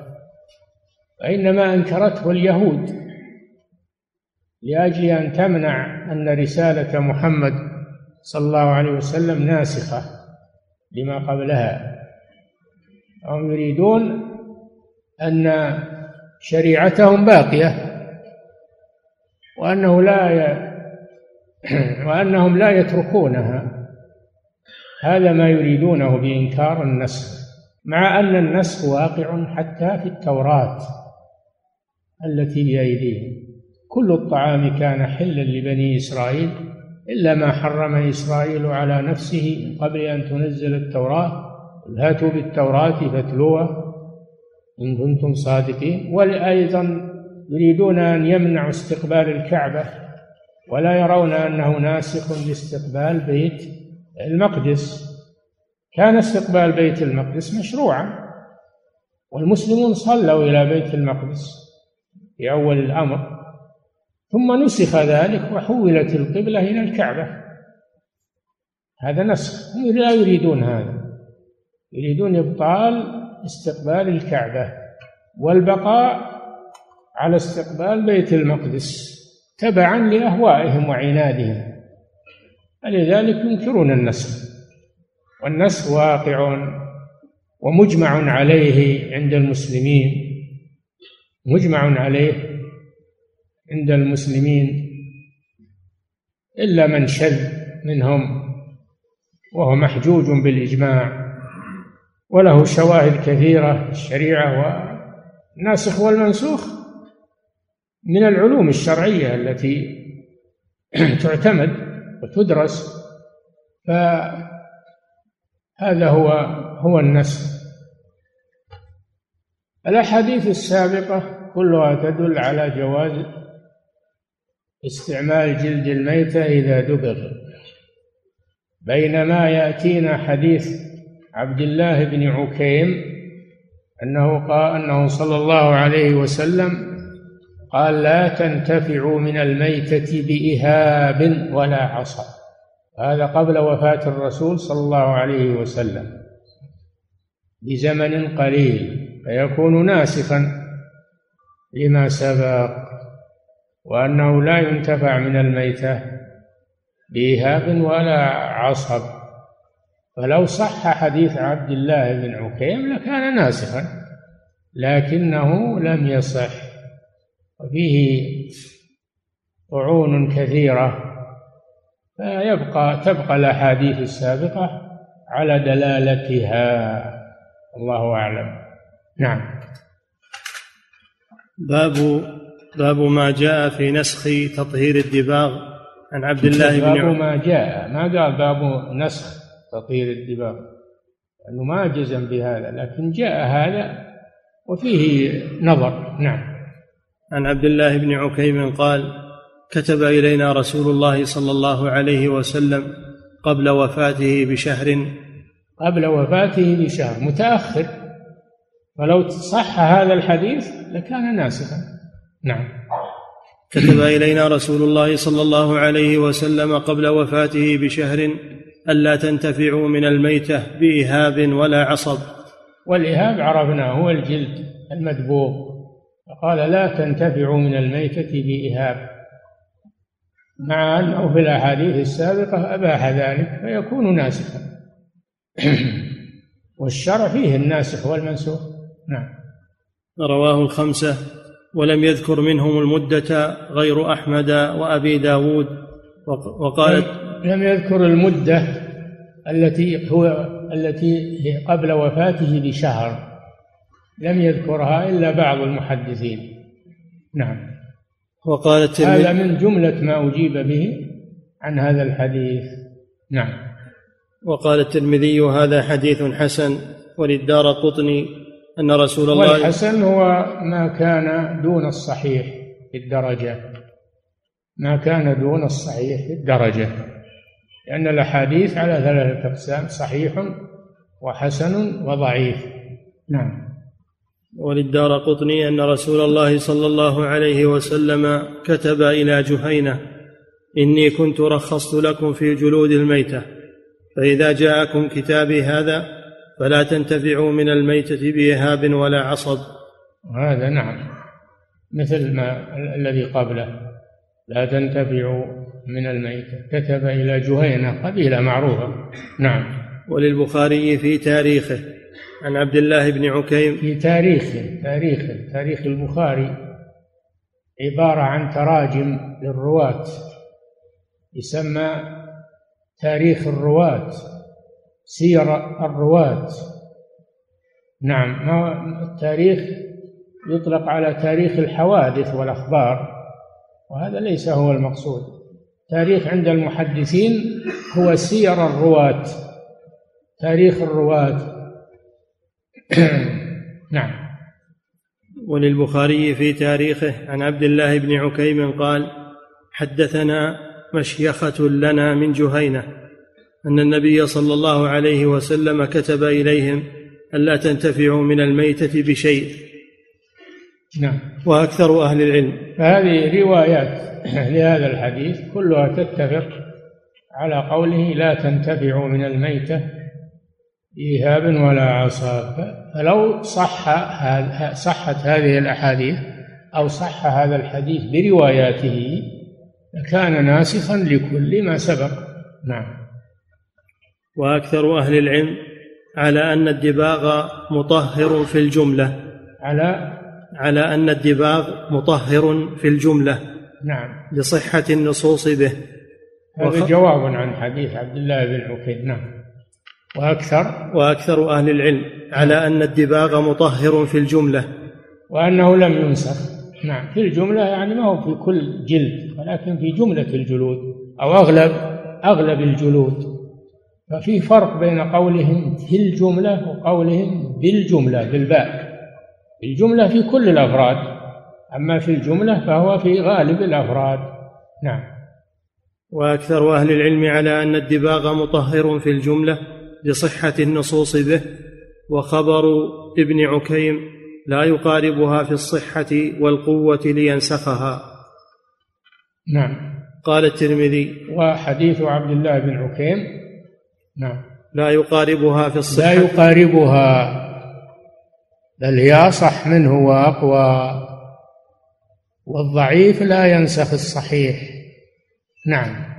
فإنما أنكرته اليهود لأجل أن تمنع أن رسالة محمد صلى الله عليه وسلم ناسخة لما قبلها. هم يريدون أن شريعتهم باقية وأنه لا ي... وأنهم لا يتركونها. هذا ما يريدونه بإنكار النسخ مع أن النسخ واقع حتى في التوراة التي بأيديهم كل الطعام كان حلا لبني إسرائيل إلا ما حرم إسرائيل على نفسه قبل أن تنزل التوراة. هاتوا بالتوراة فاتلوها. إن كنتم صادقين. وأيضا يريدون أن يمنعوا استقبال الكعبة ولا يرون أنه ناسخ لاستقبال بيت المقدس. كان استقبال بيت المقدس مشروعا والمسلمون صلوا إلى بيت المقدس في أول الأمر ثم نسخ ذلك وحولت القبلة إلى الكعبة. هذا نسخ. لا يريدون هذا. يريدون إبطال استقبال الكعبة والبقاء على استقبال بيت المقدس تبعا لأهوائهم وعنادهم. فلذلك ينكرون النسخ والنسخ واقع ومجمع عليه عند المسلمين مجمع عليه عند المسلمين إلا من شذ منهم وهو محجوج بالإجماع. وله شواهد كثيرة الشريعة والناسخ والمنسوخ من العلوم الشرعية التي تعتمد وتدرس. فهذا هو هو النسخ. الأحاديث السابقة كلها تدل على جواز استعمال جلد الميتة إذا دبغ. بينما يأتينا حديث عبد الله بن عكيم أنه قال أنه صلى الله عليه وسلم قال لا تنتفعوا من الميتة بإهاب ولا عصا. هذا قبل وفاة الرسول صلى الله عليه وسلم. بزمن قليل فيكون ناسخا لما سبق. وأنه لا ينتفع من الميتة بإيهاب ولا عصب فلو صح حديث عبد الله بن عكيم لكان ناسخا لكنه لم يصح. وفيه طعون كثيرة فيبقى تبقى الأحاديث السابقة على دلالتها. الله أعلم. نعم. باب باب ما جاء في نسخ تطهير الدباغ عن عبد الله بن باب ما جاء. ما قال باب نسخ؟ تطهير الدباغ لأنه ما جزم بهذا لكن جاء هذا وفيه نظر. نعم. عن عبد الله بن عكيم قال كتب إلينا رسول الله صلى الله عليه وسلم قبل وفاته بشهر. قبل وفاته بشهر متأخر. فلو صح هذا الحديث لكان ناسخا. نعم. كتب إلينا رسول الله صلى الله عليه وسلم قبل وفاته بشهر. ألا تنتفعوا من الميتة بإهاب ولا عصب. والإهاب عرفناه هو الجلد المدبوغ فقال لا تنتفعوا من الميتة بإهاب مع أنه في الأحاديث السابقة أباح ذلك فيكون ناسخا. والشرع فيه الناسخ والمنسوخ. نعم. رواه الخمسة ولم يذكر منهم المدة غير أحمد وأبي داود وقال لم يذكر المدة التي هو التي قبل وفاته بشهر لم يذكرها إلا بعض المحدثين. نعم. وقال الترمذي هذا من جملة ما أجيب به عن هذا الحديث. نعم. وقال الترمذي هذا حديث حسن وللدار قطني أن رسول الله والحسن هو ما كان دون الصحيح في الدرجة. ما كان دون الصحيح في الدرجة. لأن الأحاديث على ثلاثة أقسام صحيح وحسن وضعيف. نعم. وللدار قطني أن رسول الله صلى الله عليه وسلم كتب إلى جهينة إني كنت رخصت لكم في جلود الميتة فإذا جاءكم كتابي هذا فلا تنتفعوا من الميتة بإهاب ولا عصب. هذا نعم مثل ما الذي قبله لا تنتفعوا. من الميتة كتب إلى جهينة قبيلة معروفة. نعم. وللبخاري في تاريخه. عن عبد الله بن عكيم. في تاريخه تاريخه تاريخ البخاري. عبارة عن تراجم للرواة. يسمى تاريخ الرواة سير الرواة. نعم. التاريخ؟ يطلق على تاريخ الحوادث والأخبار. وهذا ليس هو المقصود. تاريخ عند المحدثين هو سير الرواة. تاريخ الرواة. نعم. وللبخاري في تاريخه عن عبد الله بن عكيم قال حدثنا مشيخة لنا من جهينة أن النبي صلى الله عليه وسلم كتب إليهم ألا تنتفعوا من الميتة بشيء. نعم. وأكثر أهل العلم. فهذه روايات لهذا الحديث كلها تتفق على قوله لا تنتفعوا من الميتة إيهاب ولا عصاب. فلو صح صحت هذه الأحاديث أو صح هذا الحديث برواياته لكان ناسخا لكل ما سبق. نعم. وأكثر أهل العلم على أن الدباغ مطهر في الجملة. على على أن الدباغ مطهر في الجملة نعم. لصحة النصوص به. هذا وخ... جواب عن حديث عبد الله بن عقيل نعم. وأكثر؟ وأكثر أهل العلم على أن الدباغ مطهر في الجملة. وأنه لم ينسخ. نعم. في الجملة يعني ما هو في كل جلد ولكن في جملة الجلود أو أغلب أغلب الجلود. ففي فرق بين قولهم في الجملة وقولهم بالجملة بالباء. الجملة في كل الأفراد أما في الجملة فهو في غالب الأفراد. نعم. وأكثر أهل العلم على أن الدباغ مطهر في الجملة لصحة النصوص به وخبر ابن عكيم لا يقاربها في الصحة والقوة لينسخها. نعم. قال الترمذي وحديث عبد الله بن عكيم نعم. لا يقاربها في الصحة. لا يقاربها. بل هي أصح منه وأقوى والضعيف لا ينسخ الصحيح. نعم.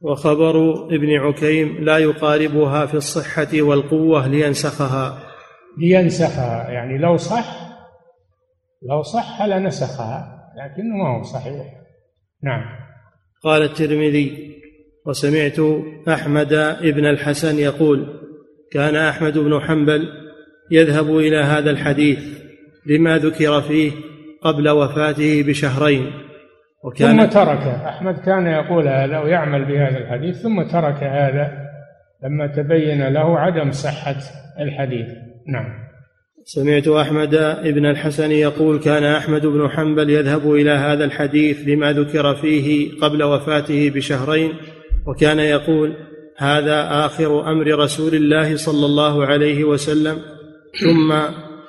وخبر ابن عكيم لا يقاربها في الصحة والقوة لينسخها. لينسخها يعني لو صح لو صح لنسخها لكنه ما هو صحيح. نعم. قال الترمذي وسمعت أحمد بن الحسن يقول كان أحمد بن حنبل يذهب إلى هذا الحديث لما ذكر فيه قبل وفاته بشهرين. وكان ثم ترك. أحمد كان يقول هذا ويعمل بهذا الحديث ثم ترك هذا لما تبين له عدم صحة الحديث. نعم. سمعت أحمد بن الحسن يقول كان أحمد بن حنبل يذهب إلى هذا الحديث لما ذكر فيه قبل وفاته بشهرين وكان يقول هذا آخر أمر رسول الله صلى الله عليه وسلم ثم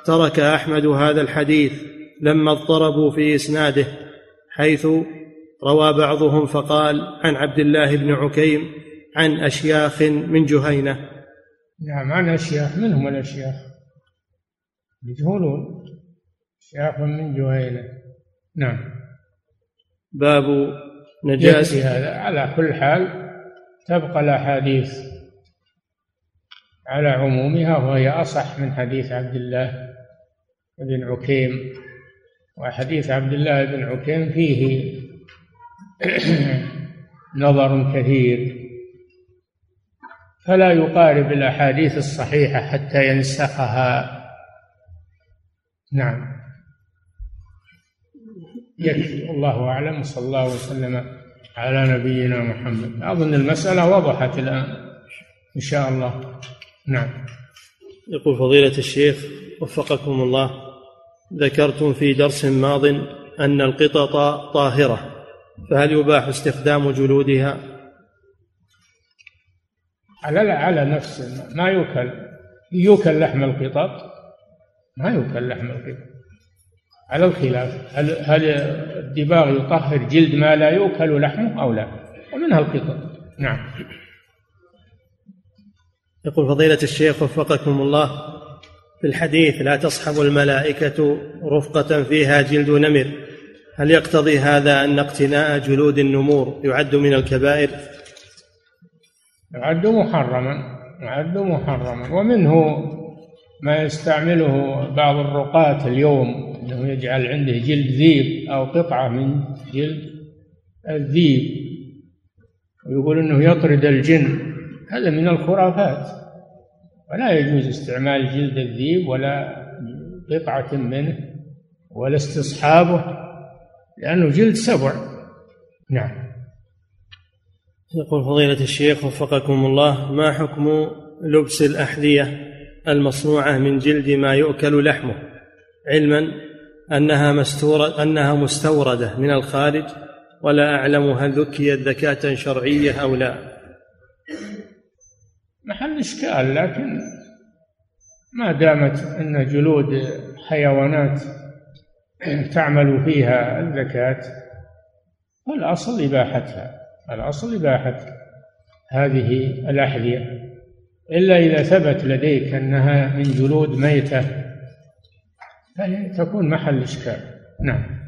ترك أحمد هذا الحديث لما اضطربوا في إسناده حيث روى بعضهم فقال عن عبد الله بن عكيم عن أشياخ من جهينة. نعم عن أشياخ من هم الأشياخ. مجهولون أشياخ من جهينة. نعم. باب نجاسة هذا. على كل حال تبقى الأحاديث. على عمومها وهي أصح من حديث عبد الله بن عكيم. وحديث عبد الله بن عكيم فيه نظر كثير فلا يقارب الأحاديث الصحيحة حتى ينسخها. نعم. يكفي والله أعلم. صلى الله وسلم على نبينا محمد. أظن المسألة وضحت الآن إن شاء الله. نعم. يقول فضيلة الشيخ وفقكم الله ذكرتم في درس ماض أن القطط طاهرة فهل يباح استخدام جلودها؟ على على نفس ما يوكل يوكل لحم القطط؟ ما يوكل لحم القطط. على الخلاف هل هل الدباغ يطهر جلد ما لا يؤكل لحمه أو لا؟ ومنها القطط. نعم. يقول فضيلة الشيخ وفقكم الله في الحديث لا تصحب الملائكة رفقة فيها جلد نمر. هل يقتضي هذا أن اقتناء جلود النمور يعد من الكبائر؟ يعد محرما يعد محرما. ومنه ما يستعمله بعض الرقاة اليوم إنه يجعل عنده جلد ذيب أو قطعة من جلد الذيب. ويقول إنه يطرد الجن. هذا من الخرافات. ولا يجوز استعمال جلد الذيب ولا قطعة منه ولا استصحابه لأنه جلد سبع. نعم. يقول فضيلة الشيخ وفقكم الله ما حكم لبس الأحذية المصنوعة من جلد ما يؤكل لحمه؟ علما أنها مستورة أنها مستوردة من الخارج ولا أعلم هل ذكيت ذكاة شرعية أو لا. محل إشكال لكن ما دامت أن جلود حيوانات تعمل فيها الزكاة فالأصل إباحتها الأصل إباحة هذه الأحذية. إلا إذا ثبت لديك أنها من جلود ميتة تكون محل إشكال. نعم.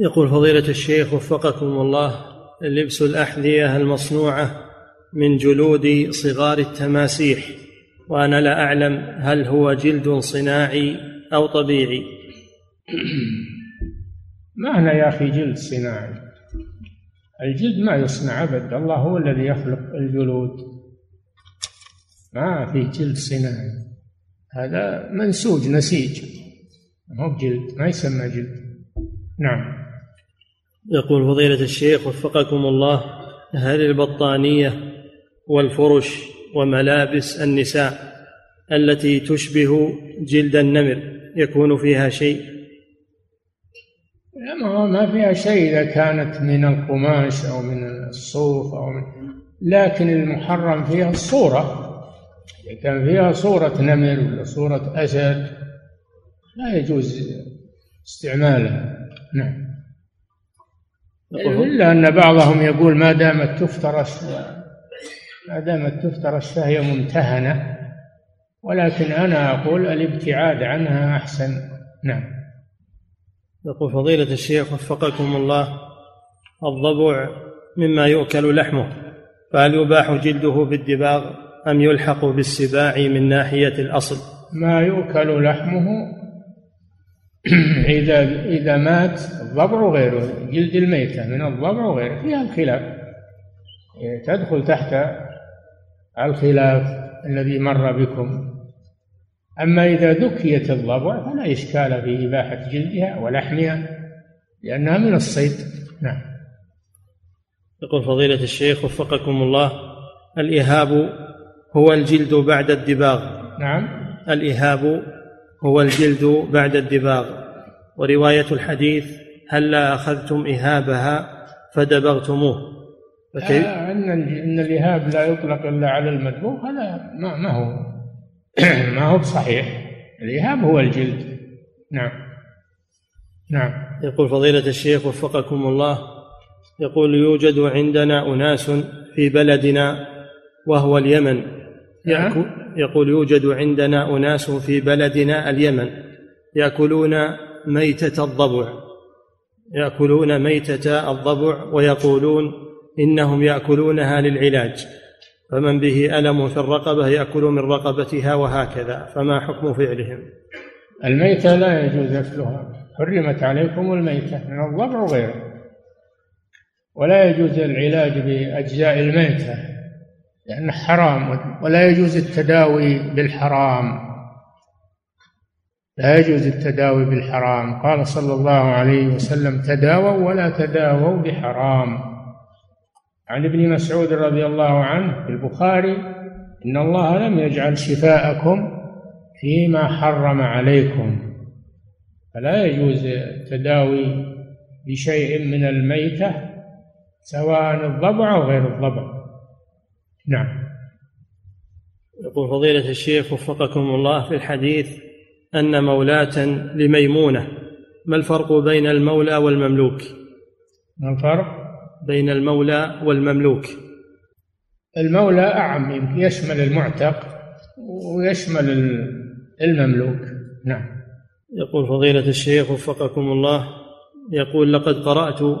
يقول فضيلة الشيخ وفقكم الله لبس الأحذية المصنوعة من جلود صغار التماسيح وأنا لا أعلم هل هو جلد صناعي أو طبيعي. معنى يا أخي جلد صناعي؟ الجلد ما يصنع ابد الله هو الذي يخلق الجلود. ما في جلد صناعي. هذا منسوج نسيج. مو بجلد ما يسمى جلد. نعم. يقول فضيلة الشيخ وفقكم الله هل البطانية والفرش وملابس النساء التي تشبه جلد النمر يكون فيها شيء. ما ما فيها شيء إذا كانت من القماش أو من الصوف أو من لكن المحرم فيها الصورة. إذا كان فيها صورة نمر ولا صورة أسد لا يجوز استعمالها. نعم. إلا أن بعضهم يقول ما دامت تفترس ما دامت تفترس فهي ممتهنة ولكن أنا أقول الابتعاد عنها أحسن. نعم. يقول فضيلة الشيخ وفقكم الله الضبع مما يؤكل لحمه فهل يباح جلده بالدباغ أم يلحق بالسباع من ناحية الأصل؟ ما يؤكل لحمه إذا إذا مات الضبع وغيره جلد الميتة من الضبع وغيره فيها الخلاف تدخل تحت الخلاف الذي مر بكم. أما إذا ذكيت الضبع فلا إشكال في إباحة جلدها ولحمها لأنها من الصيد. نعم. يقول فضيلة الشيخ وفقكم الله الإهاب هو الجلد بعد الدباغ. نعم. الإهاب هو الجلد بعد الدباغ. ورواية الحديث هلا أخذتم إهابها فدبغتموه؟ فكيف؟ أن أن الإهاب لا يطلق إلا على المدبوغ هذا ما, ما هو ما هو بصحيح. الإهاب هو الجلد. نعم. نعم. يقول فضيلة الشيخ وفقكم الله يقول يوجد عندنا أناس في بلدنا وهو اليمن. يأكل يقول يوجد عندنا أناس في بلدنا اليمن. يأكلون ميتة الضبع. يأكلون ميتة الضبع ويقولون إنهم يأكلونها للعلاج. فمن به ألم في الرقبة يأكل من رقبتها وهكذا. فما حكم فعلهم؟ الميتة لا يجوز أكلها. حرمت عليكم الميتة من الضبع وغيره. ولا يجوز العلاج بأجزاء الميتة لأنه حرام ولا يجوز التداوي بالحرام. لا يجوز التداوي بالحرام. قال صلى الله عليه وسلم تداووا ولا تداووا بحرام. عن ابن مسعود رضي الله عنه في البخاري إن الله لم يجعل شفاءكم فيما حرم عليكم فلا يجوز التداوي بشيء من الميتة سواء الضبع أو غير الضبع. نعم. يقول فضيلة الشيخ وفقكم الله في الحديث أن مولاة لميمونة ما الفرق بين المولى والمملوك؟ ما الفرق؟ بين المولى والمملوك. المولى أعم يشمل المعتق ويشمل المملوك. نعم. يقول فضيلة الشيخ وفقكم الله يقول لقد قرأت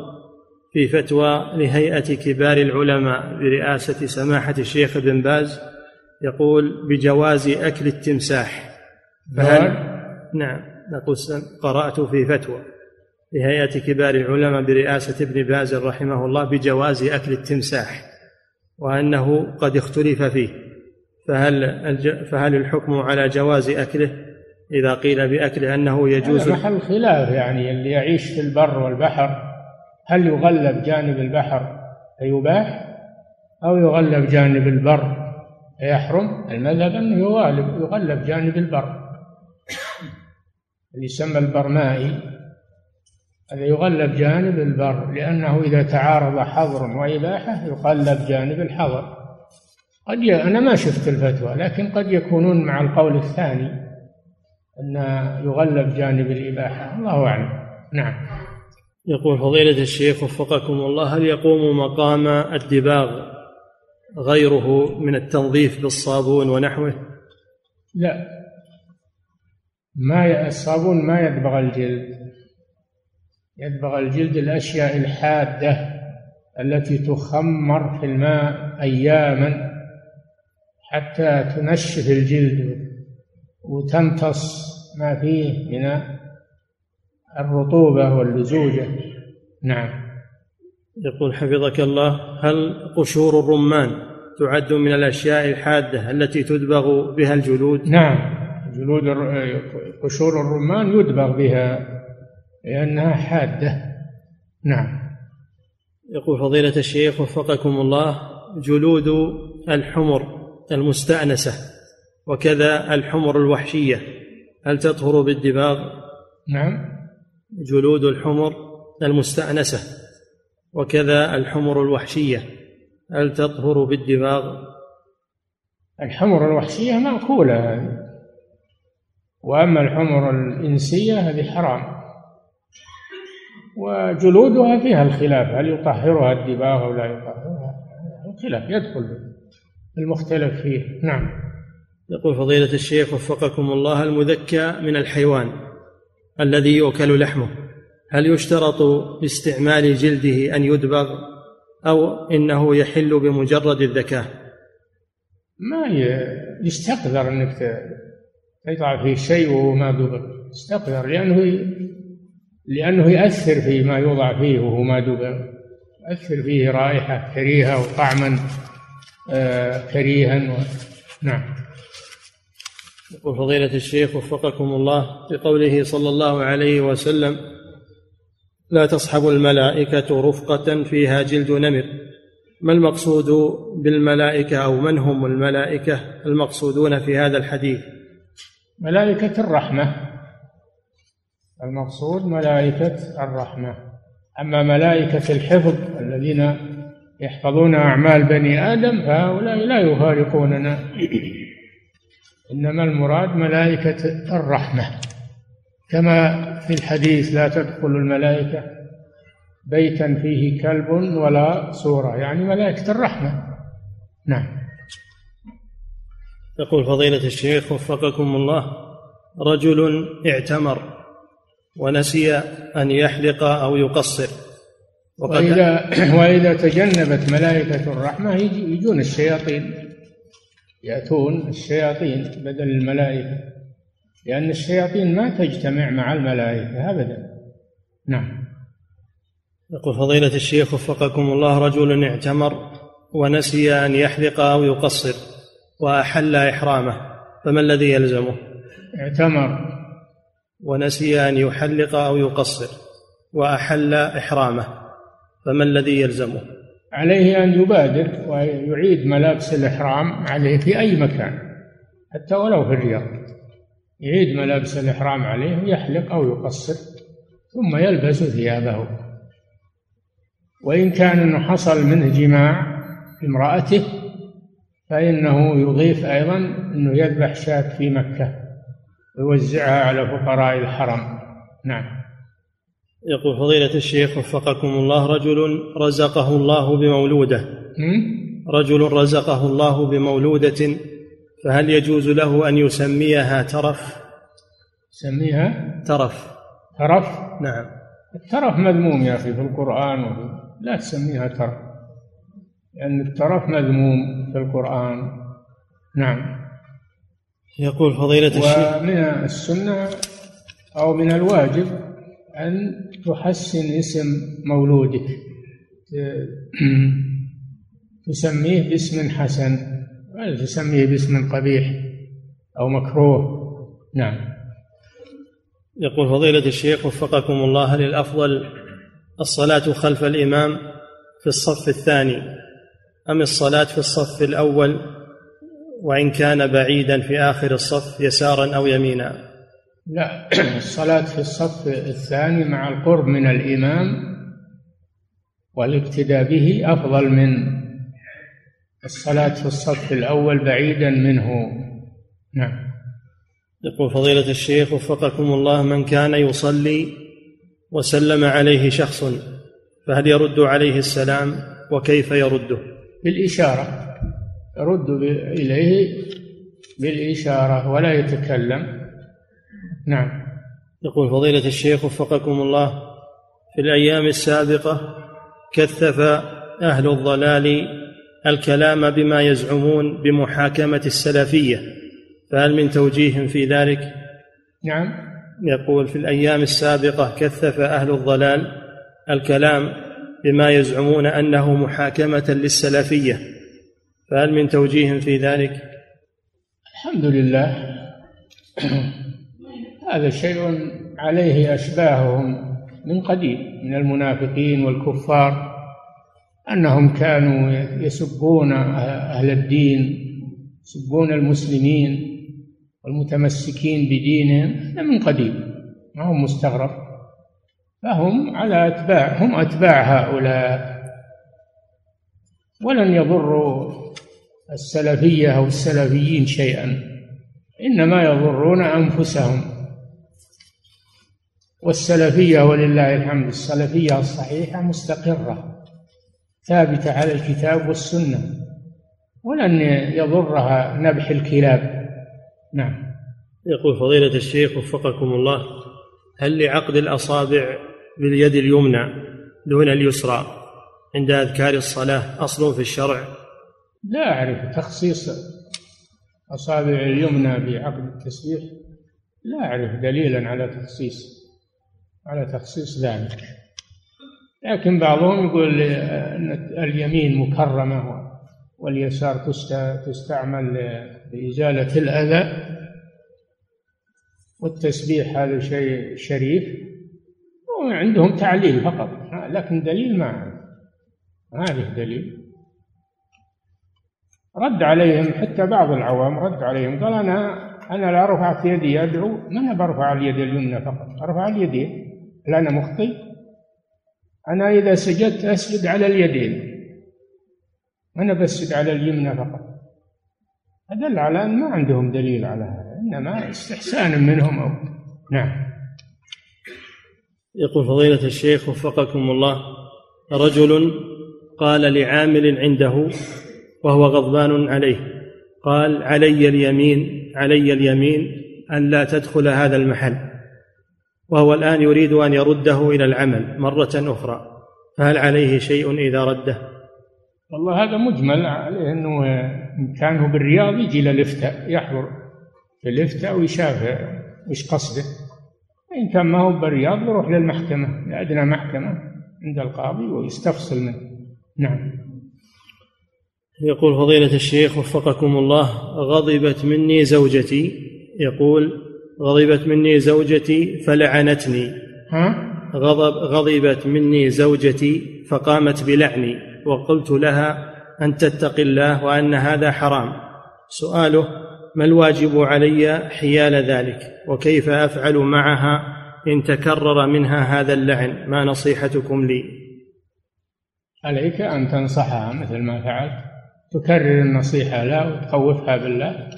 في فتوى لهيئة كبار العلماء برئاسة سماحة الشيخ بن باز يقول بجواز أكل التمساح. فهل نعم. نقول قرأت في فتوى. لهيئة كبار العلماء برئاسة ابن باز رحمه الله بجواز أكل التمساح وأنه قد اختلف فيه. فهل فهل الحكم على جواز أكله؟ إذا قيل بأكله أنه يجوز محل خلاف يعني اللي يعيش في البر والبحر هل يغلب جانب البحر فيباح أو يغلب جانب البر فيحرم؟ المذهب أنه يغالب يغلب جانب البر. اللي يسمى البرمائي هذا يغلب جانب البر لأنه إذا تعارض حظر وإباحة يغلب جانب الحظر. قد ي... أنا ما شفت الفتوى لكن قد يكونون مع القول الثاني أن يغلب جانب الإباحة. الله أعلم. نعم. يقول فضيلة الشيخ وفقكم الله هل يقوم مقام الدباغ غيره من التنظيف بالصابون ونحوه؟ لا. ما الصابون ما يدبغ الجلد. يدبغ الجلد الأشياء الحادة التي تخمر في الماء أياما حتى تنشف الجلد وتمتص ما فيه من الرطوبة واللزوجة. نعم. يقول حفظك الله هل قشور الرمان تعد من الأشياء الحادة التي تدبغ بها الجلود؟ نعم. جلود قشور الرمان يدبغ بها لأنها حادة. نعم. يقول فضيلة الشيخ وفقكم الله جلود الحمر المستأنسة وكذا الحمر الوحشية هل تطهر بالدباغ؟ نعم. جلود الحمر المستأنسة وكذا الحمر الوحشية هل تطهر بالدماغ؟ الحمر الوحشية مأكولة. هذه وأما الحمر الإنسية هذه حرام. وجلودها فيها الخلاف. هل يطهرها الدباغ أو لا يطهرها؟ الخلاف يدخل المختلف فيه. نعم. يقول فضيلة الشيخ وفقكم الله المذكى من الحيوان الذي يؤكل لحمه. هل يشترط لاستعمال جلده أن يدبغ أو إنه يحل بمجرد الذكاء؟ ما يستقذر أنك تضع فيه شيء وهو ما دبغ. يستقذر لأنه لأنه ياثر في ما يوضع فيه وهو ما دبغ تؤثر فيه رائحة كريهة وطعما آه، كريها و... نعم. يقول فضيلة الشيخ وفقكم الله بقوله صلى الله عليه وسلم لا تصحب الملائكة رفقة فيها جلد نمر. ما المقصود بالملائكة أو من هم الملائكة المقصودون في هذا الحديث؟ ملائكة الرحمة. المقصود ملائكة الرحمة. أما ملائكة الحفظ الذين يحفظون أعمال بني آدم فهؤلاء لا يفارقوننا. إنما المراد ملائكة الرحمة. كما في الحديث لا تدخل الملائكة بيتا فيه كلب ولا صورة يعني ملائكة الرحمة. نعم. يقول فضيلة الشيخ وفقكم الله رجل اعتمر. ونسي أن يحلق أو يقصر. وإذا وإذا تجنبت ملائكة الرحمة يجون الشياطين. يأتون الشياطين بدل الملائكة. لأن الشياطين ما تجتمع مع الملائكة أبدا. نعم. يقول فضيلة الشيخ وفقكم الله رجل اعتمر ونسي أن يحلق أو يقصر وأحل إحرامه فما الذي يلزمه؟ اعتمر. ونسي أن يحلق أو يقصر وأحل إحرامه فما الذي يلزمه؟ عليه أن يبادر ويعيد ملابس الإحرام عليه في أي مكان حتى ولو في الرياض. يعيد ملابس الإحرام عليه ويحلق أو يقصر ثم يلبس ثيابه. وإن كان أنه حصل منه جماع امرأته فإنه يضيف أيضا أنه يذبح شاة في مكة. ويوزعها على فقراء الحرم. نعم. يقول فضيلة الشيخ وفقكم الله رجل رزقه الله بمولودة. رجل رزقه الله بمولودة فهل يجوز له أن يسميها ترف؟ سميها؟ ترف. ترف؟ نعم. الترف مذموم يا أخي في القرآن وفي لا تسميها ترف لأن الترف مذموم في القرآن. نعم. يقول فضيلة الشيخ. ومن السنة أو من الواجب أن تحسن اسم مولودك. تسميه باسم حسن ولا تسميه باسم قبيح أو مكروه. نعم. يقول فضيلة الشيخ وفقكم الله هل الأفضل الصلاة خلف الإمام في الصف الثاني أم الصلاة في الصف الأول؟ وإن كان بعيدا في آخر الصف يسارا أو يمينا. لا الصلاة في الصف الثاني مع القرب من الإمام والاقتداء به أفضل من الصلاة في الصف الأول بعيدا منه. نعم. يقول فضيلة الشيخ وفقكم الله من كان يصلي وسلم عليه شخص فهل يرد عليه السلام؟ وكيف يرده؟ بالإشارة. يرد إليه بالإشارة ولا يتكلم. نعم. يقول فضيلة الشيخ وفقكم الله في الأيام السابقة كثف أهل الضلال الكلام بما يزعمون بمحاكمة السلفية فهل من توجيه في ذلك؟ نعم. يقول في الأيام السابقة كثف أهل الضلال الكلام بما يزعمون أنه محاكمة للسلفية فهل من توجيه في ذلك؟ الحمد لله هذا شيء عليه أشباههم من قديم من المنافقين والكفار أنهم كانوا يسبون أهل الدين يسبون المسلمين والمتمسكين بدينهم هذا من قديم ما هو مستغرب فهم على أتباع هم أتباع هؤلاء ولن يضروا السلفية أو السلفيين شيئا. إنما يضرون أنفسهم. والسلفية ولله الحمد السلفية الصحيحة مستقرة ثابتة على الكتاب والسنة. ولن يضرها نبح الكلاب. نعم. يقول فضيلة الشيخ وفقكم الله هل لعقد الأصابع باليد اليمنى دون اليسرى عند أذكار الصلاة أصل في الشرع؟ لا أعرف تخصيص أصابع اليمنى بعقد التسبيح. لا أعرف دليلا على تخصيص على تخصيص ذلك. لكن بعضهم يقول أن اليمين مكرمة واليسار تستعمل لإزالة الأذى. والتسبيح هذا شيء شريف. وعندهم تعليل فقط. لكن دليل ما ما له دليل. رد عليهم حتى بعض العوام رد عليهم قال أنا أنا لا رفعت يدي أدعو ما أنا برفع اليد اليمنى فقط أرفع اليدين هل أنا مخطئ؟ أنا إذا سجدت أسجد على اليدين أنا بسجد على اليمنى فقط أدل على أن ما عندهم دليل على هذا إنما استحسان منهم أو نعم يقول فضيلة الشيخ وفقكم الله رجل قال لعامل عنده وهو غضبان عليه. قال علي اليمين علي اليمين أن لا تدخل هذا المحل. وهو الآن يريد أن يرده إلى العمل مرة أخرى. فهل عليه شيء إذا رده؟ والله هذا مجمل عليه أنه إن كان هو بالرياض يجي إلى يحضر في الإفتاء ويشاف إيش قصده. إن كان ما هو بالرياض يروح للمحكمة لأدنى محكمة عند القاضي ويستفصل منه. نعم. يقول فضيلة الشيخ وفقكم الله غضبت مني زوجتي. يقول غضبت مني زوجتي فلعنتني. ها؟ غضب غضبت مني زوجتي فقامت بلعني. وقلت لها أن تتق الله وأن هذا حرام. سؤاله ما الواجب علي حيال ذلك؟ وكيف أفعل معها إن تكرر منها هذا اللعن؟ ما نصيحتكم لي؟ عليك أن تنصحها مثل ما فعلت. تكرر النصيحة لا وتخوفها بالله.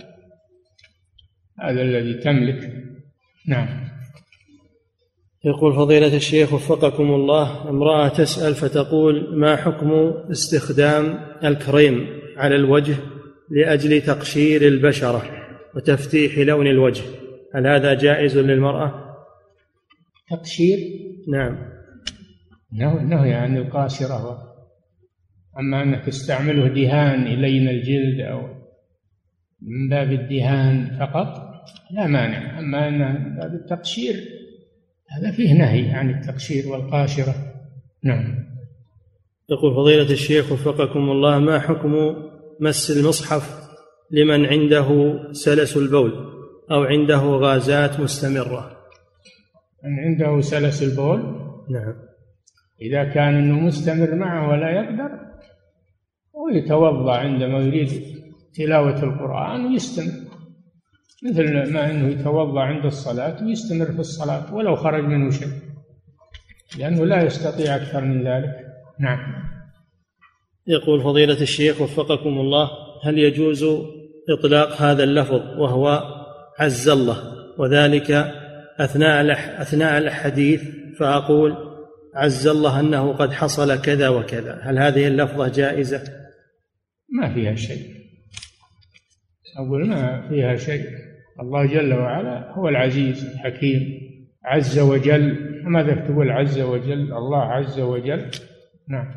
هذا الذي تملك. نعم. يقول فضيلة الشيخ وفقكم الله امرأة تسأل فتقول ما حكم استخدام الكريم على الوجه لأجل تقشير البشرة وتفتيح لون الوجه؟ هل هذا جائز للمرأة؟ تقشير؟ نعم. نهي عن القاشرة. أما أنك تستعمله دهان يلين الجلد أو من باب الدهان فقط لا مانع. أما أن باب التقشير هذا فيه نهي عن التقشير والقاشرة. نعم. يقول فضيلة الشيخ وفقكم الله ما حكم مس المصحف لمن عنده سلس البول أو عنده غازات مستمرة؟ من عنده سلس البول؟ نعم. إذا كان أنه مستمر معه ولا يقدر ويتوضا عندما يريد تلاوة القرآن ويستمر مثل ما أنه يتوضأ عند الصلاة ويستمر في الصلاة ولو خرج منه شيء لأنه لا يستطيع أكثر من ذلك. نعم. يقول فضيلة الشيخ وفقكم الله هل يجوز إطلاق هذا اللفظ وهو عز الله؟ وذلك أثناء أثناء الحديث فأقول عز الله أنه قد حصل كذا وكذا هل هذه اللفظة جائزة؟ ما فيها شيء. أقول ما فيها شيء. الله جل وعلا هو العزيز الحكيم. عز وجل. ماذا تقول عز وجل؟ الله عز وجل. نعم.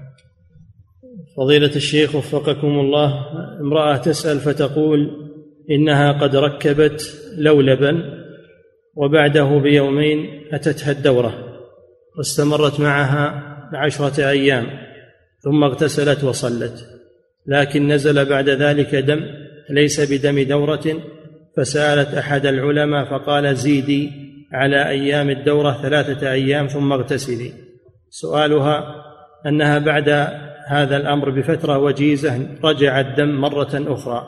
فضيلة الشيخ وفقكم الله. امرأة تسأل فتقول إنها قد ركبت لولبا وبعده بيومين أتتها الدورة واستمرت معها عشرة أيام ثم اغتسلت وصلت. لكن نزل بعد ذلك دم ليس بدم دورة فسألت أحد العلماء فقال زيدي على أيام الدورة ثلاثة أيام ثم اغتسلي. سؤالها أنها بعد هذا الأمر بفترة وجيزة رجع الدم مرة أخرى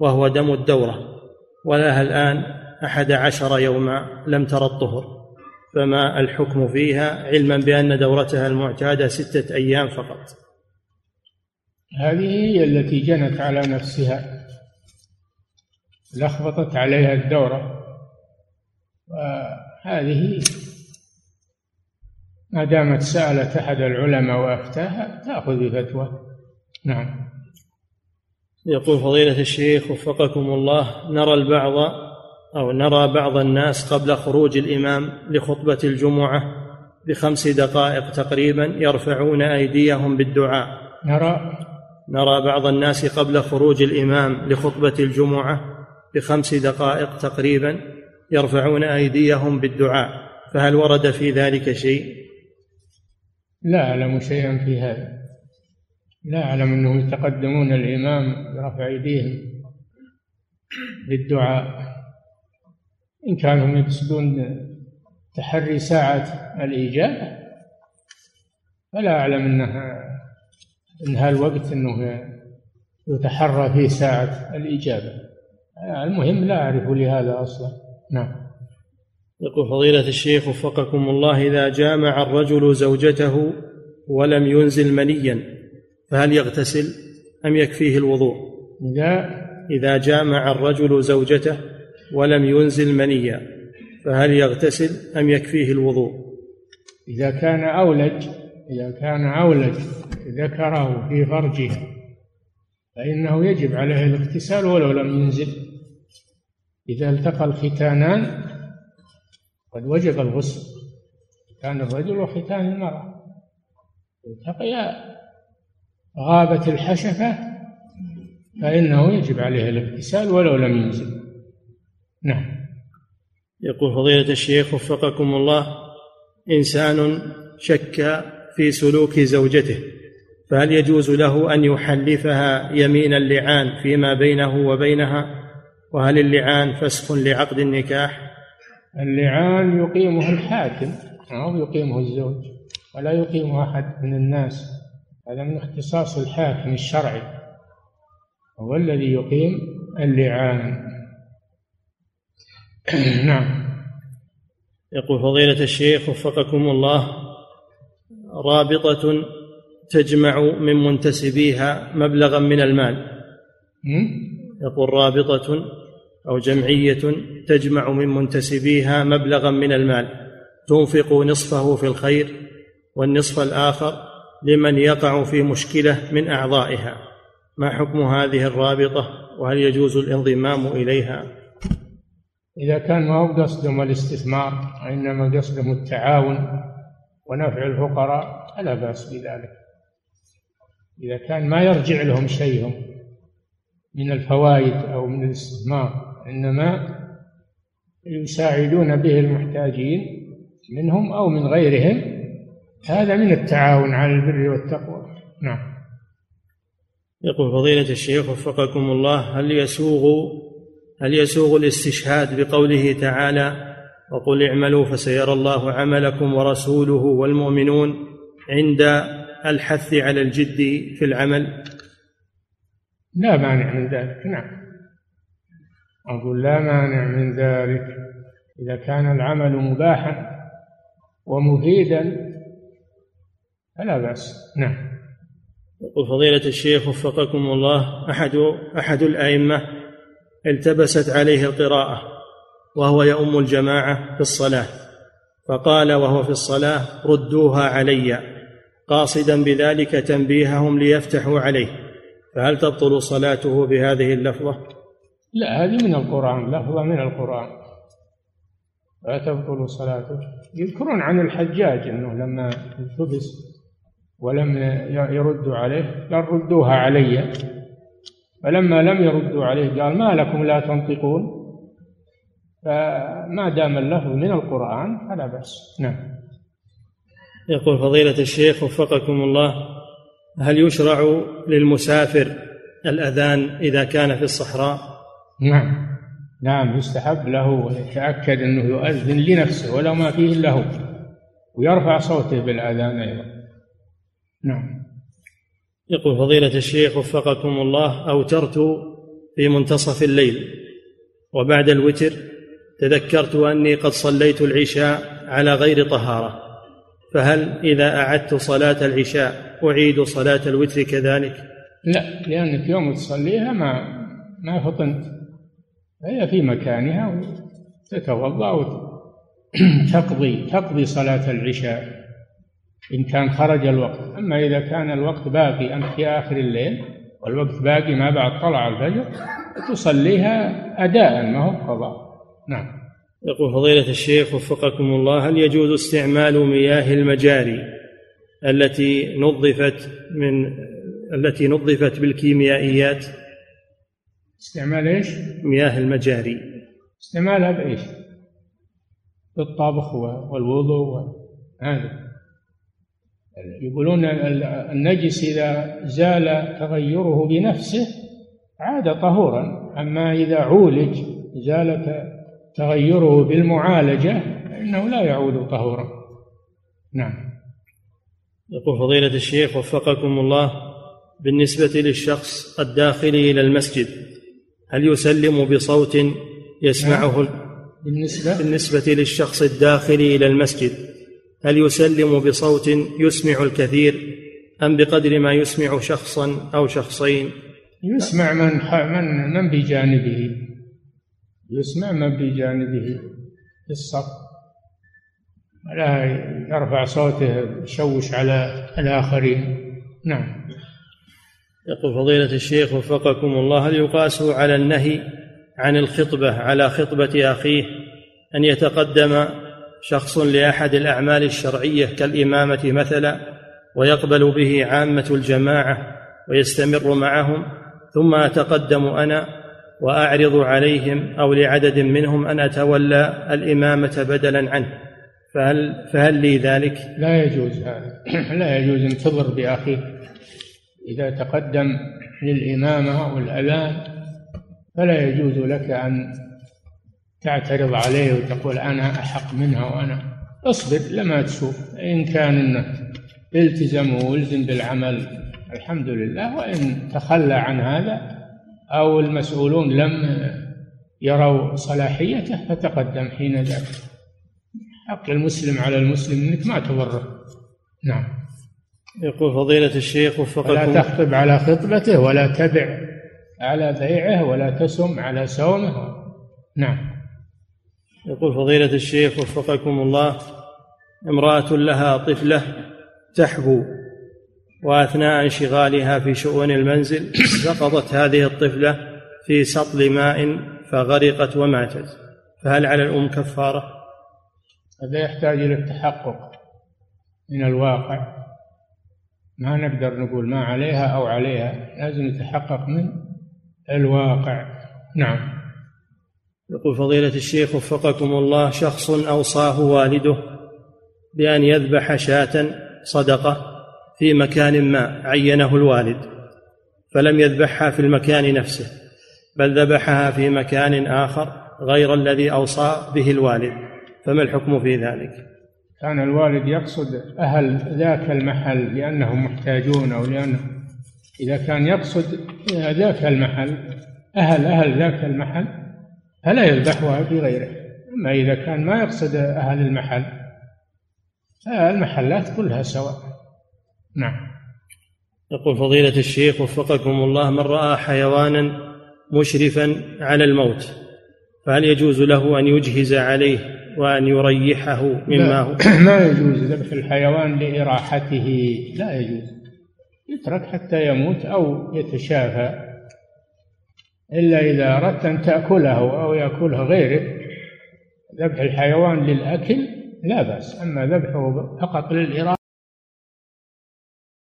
وهو دم الدورة ولها الآن أحد عشر يوما لم تر الطهر. فما الحكم فيها؟ علما بأن دورتها المعتادة ستة أيام فقط. هذه هي التي جنت على نفسها لخبطت عليها الدورة. وهذه ما دامت سألت أحد العلماء وأفتاها تأخذ بفتوى. نعم. يقول فضيلة الشيخ وفقكم الله نرى البعض أو نرى بعض الناس قبل خروج الإمام لخطبة الجمعة بخمس دقائق تقريبا يرفعون أيديهم بالدعاء. نرى. نرى بعض الناس قبل خروج الإمام لخطبة الجمعة بخمس دقائق تقريبا يرفعون أيديهم بالدعاء فهل ورد في ذلك شيء؟ لا أعلم شيئا في هذا. لا أعلم أنهم يتقدمون الإمام برفع أيديهم بالدعاء. إن كانوا يقصدون تحري ساعة الإجابة فلا أعلم أنها أن الوقت أنه يتحرى فيه ساعة الإجابة. المهم لا أعرف لهذا أصلا. نعم. يقول فضيلة الشيخ وفقكم الله إذا جامع الرجل زوجته ولم ينزل منيا فهل يغتسل أم يكفيه الوضوء؟ إذا إذا جامع الرجل زوجته ولم ينزل منيا فهل يغتسل أم يكفيه الوضوء؟ إذا كان أولج إذا كان أولج ذكره في فرجه فإنه يجب عليه الاغتسال ولو لم ينزل. إذا التقى الختانان قد وجب الغسل كان الرجل وختان المرأة. التقيا غابت الحشفة فإنه يجب عليه الاغتسال ولو لم ينزل. نعم. يقول فضيلة الشيخ وفقكم الله إنسان شك في سلوك زوجته فهل يجوز له أن يحلفها يمين اللعان فيما بينه وبينها؟ وهل اللعان فسخ لعقد النكاح؟ اللعان يقيمه الحاكم أو يقيمه الزوج ولا يقيمه أحد من الناس. هذا من اختصاص الحاكم الشرعي هو الذي يقيم اللعان. نعم. يقول فضيلة الشيخ وفقكم الله رابطة تجمع من منتسبيها مبلغا من المال. يقول رابطة أو جمعية تجمع من منتسبيها مبلغا من المال. تنفق نصفه في الخير والنصف الآخر لمن يقع في مشكلة من أعضائها. ما حكم هذه الرابطة؟ وهل يجوز الانضمام إليها؟ إذا كان ما هو قصدهم الاستثمار وإنما قصدهم التعاون ونفع الفقراء فلا بأس بذلك. إذا كان ما يرجع لهم شيء من الفوائد أو من الاستثمار إنما يساعدون به المحتاجين منهم أو من غيرهم هذا من التعاون على البر والتقوى. نعم. يقول فضيلة الشيخ وفقكم الله هل يسوغ هل يسوغ الاستشهاد بقوله تعالى وقل اعملوا فسيرى الله عملكم ورسوله والمؤمنون عند الحث على الجد في العمل. لا مانع من ذلك نعم. أقول لا مانع من ذلك. إذا كان العمل مباحا ومفيدا فلا بأس نعم. يقول فضيلة الشيخ وفقكم الله أحد أحد الأئمة التبست عليه القراءة. وهو يؤم الجماعة في الصلاة. فقال وهو في الصلاة ردوها علي. قاصدا بذلك تنبيههم ليفتحوا عليه. فهل تبطل صلاته بهذه اللفظة؟ لا هذه من القرآن لفظة من القرآن. لا تبطل صلاته. يذكرون عن الحجاج أنه لما التبس ولم يردوا عليه قال ردوها علي. فلما لم يردوا عليه قال ما لكم لا تنطقون؟ فما دام اللفظ من القرآن فلا بأس. نعم. يقول فضيلة الشيخ وفقكم الله هل يشرع للمسافر الأذان إذا كان في الصحراء؟ نعم. نعم يستحب له ويتأكد أنه يؤذن لنفسه ولو ما فيه له ويرفع صوته بالأذان أيضا. نعم. يقول فضيلة الشيخ وفقكم الله أوترت في منتصف الليل وبعد الوتر تذكرت أني قد صليت العشاء على غير طهارة فهل إذا أعدت صلاة العشاء أعيد صلاة الوتر كذلك؟ لا لأنك يوم تصليها ما ما فطنت. هي في مكانها وتتوضأ وتقضي تقضي صلاة العشاء إن كان خرج الوقت. أما إذا كان الوقت باقي أنت في آخر الليل والوقت باقي ما بعد طلع الفجر تصليها أداء ما هو قضاء. نعم يقول فضيلة الشيخ وفقكم الله هل يجوز استعمال مياه المجاري التي نظفت من التي نظفت بالكيميائيات استعمال إيش؟ مياه المجاري استعمالها بإيش؟ بالطبخ والوضوء هذا يقولون النجس إذا زال تغيره بنفسه عاد طهورا أما إذا عولج زال تغيره بالمعالجة فإنه لا يعود طهورا. نعم. يقول فضيلة الشيخ وفقكم الله بالنسبة للشخص الداخل إلى المسجد هل يسلم بصوت يسمعه؟ نعم. بالنسبة؟ بالنسبة للشخص الداخل إلى المسجد هل يسلم بصوت يسمع الكثير أم بقدر ما يسمع شخصا أو شخصين؟ يسمع من من من بجانبه. يسمع من بجانبه في الصف ولا يرفع صوته يشوش على الآخرين. نعم. يقول فضيلة الشيخ وفقكم الله هل يقاس على النهي عن الخطبة على خطبة أخيه أن يتقدم شخص لأحد الأعمال الشرعية كالإمامة مثلا ويقبل به عامة الجماعة ويستمر معهم ثم أتقدم أنا وأعرض عليهم أو لعدد منهم أن أتولى الإمامة بدلا عنه. فهل فهل لي ذلك؟ لا يجوز هذا. لا يجوز. أن تضر بأخيك إذا تقدم للإمامة أو الأذان فلا يجوز لك أن تعترض عليه وتقول أنا أحق منها وأنا. اصبر لما تشوف. إن كان إنه التزم والزم بالعمل الحمد لله. وإن تخلى عن هذا أو المسؤولون لم يروا صلاحيته فتقدم حين ذاك. حق المسلم على المسلم إنك ما تضره نعم. يقول فضيلة الشيخ وفقكم. لا تخطب على خطبته ولا تبع على بيعه ولا تسم على سومه نعم. يقول فضيلة الشيخ وفقكم الله امرأة لها طفلة تحبو. وأثناء انشغالها في شؤون المنزل سقطت هذه الطفلة في سطل ماء فغرقت وماتت. فهل على الأم كفارة؟ هذا يحتاج إلى التحقق من الواقع. ما نقدر نقول ما عليها أو عليها لازم نتحقق من الواقع. نعم. يقول فضيلة الشيخ وفقكم الله شخص أوصاه والده بأن يذبح شاة صدقة. في مكان ما عينه الوالد فلم يذبحها في المكان نفسه بل ذبحها في مكان آخر غير الذي أوصى به الوالد. فما الحكم في ذلك؟ كان الوالد يقصد أهل ذاك المحل لأنهم محتاجون أو لأنه إذا كان يقصد ذاك المحل أهل أهل ذاك المحل فلا يذبحها في غيره. أما إذا كان ما يقصد أهل المحل المحلات كلها سواء. نعم. يقول فضيلة الشيخ وفقكم الله من رأى حيوانا مشرفا على الموت فهل يجوز له أن يجهز عليه وأن يريحه مما هو؟ ما يجوز. ذبح الحيوان لإراحته لا يجوز. يترك حتى يموت أو يتشافى إلا إذا أردت أن تأكله أو يأكله غيرك ذبح الحيوان للأكل لا بأس أما ذبحه فقط للإراحة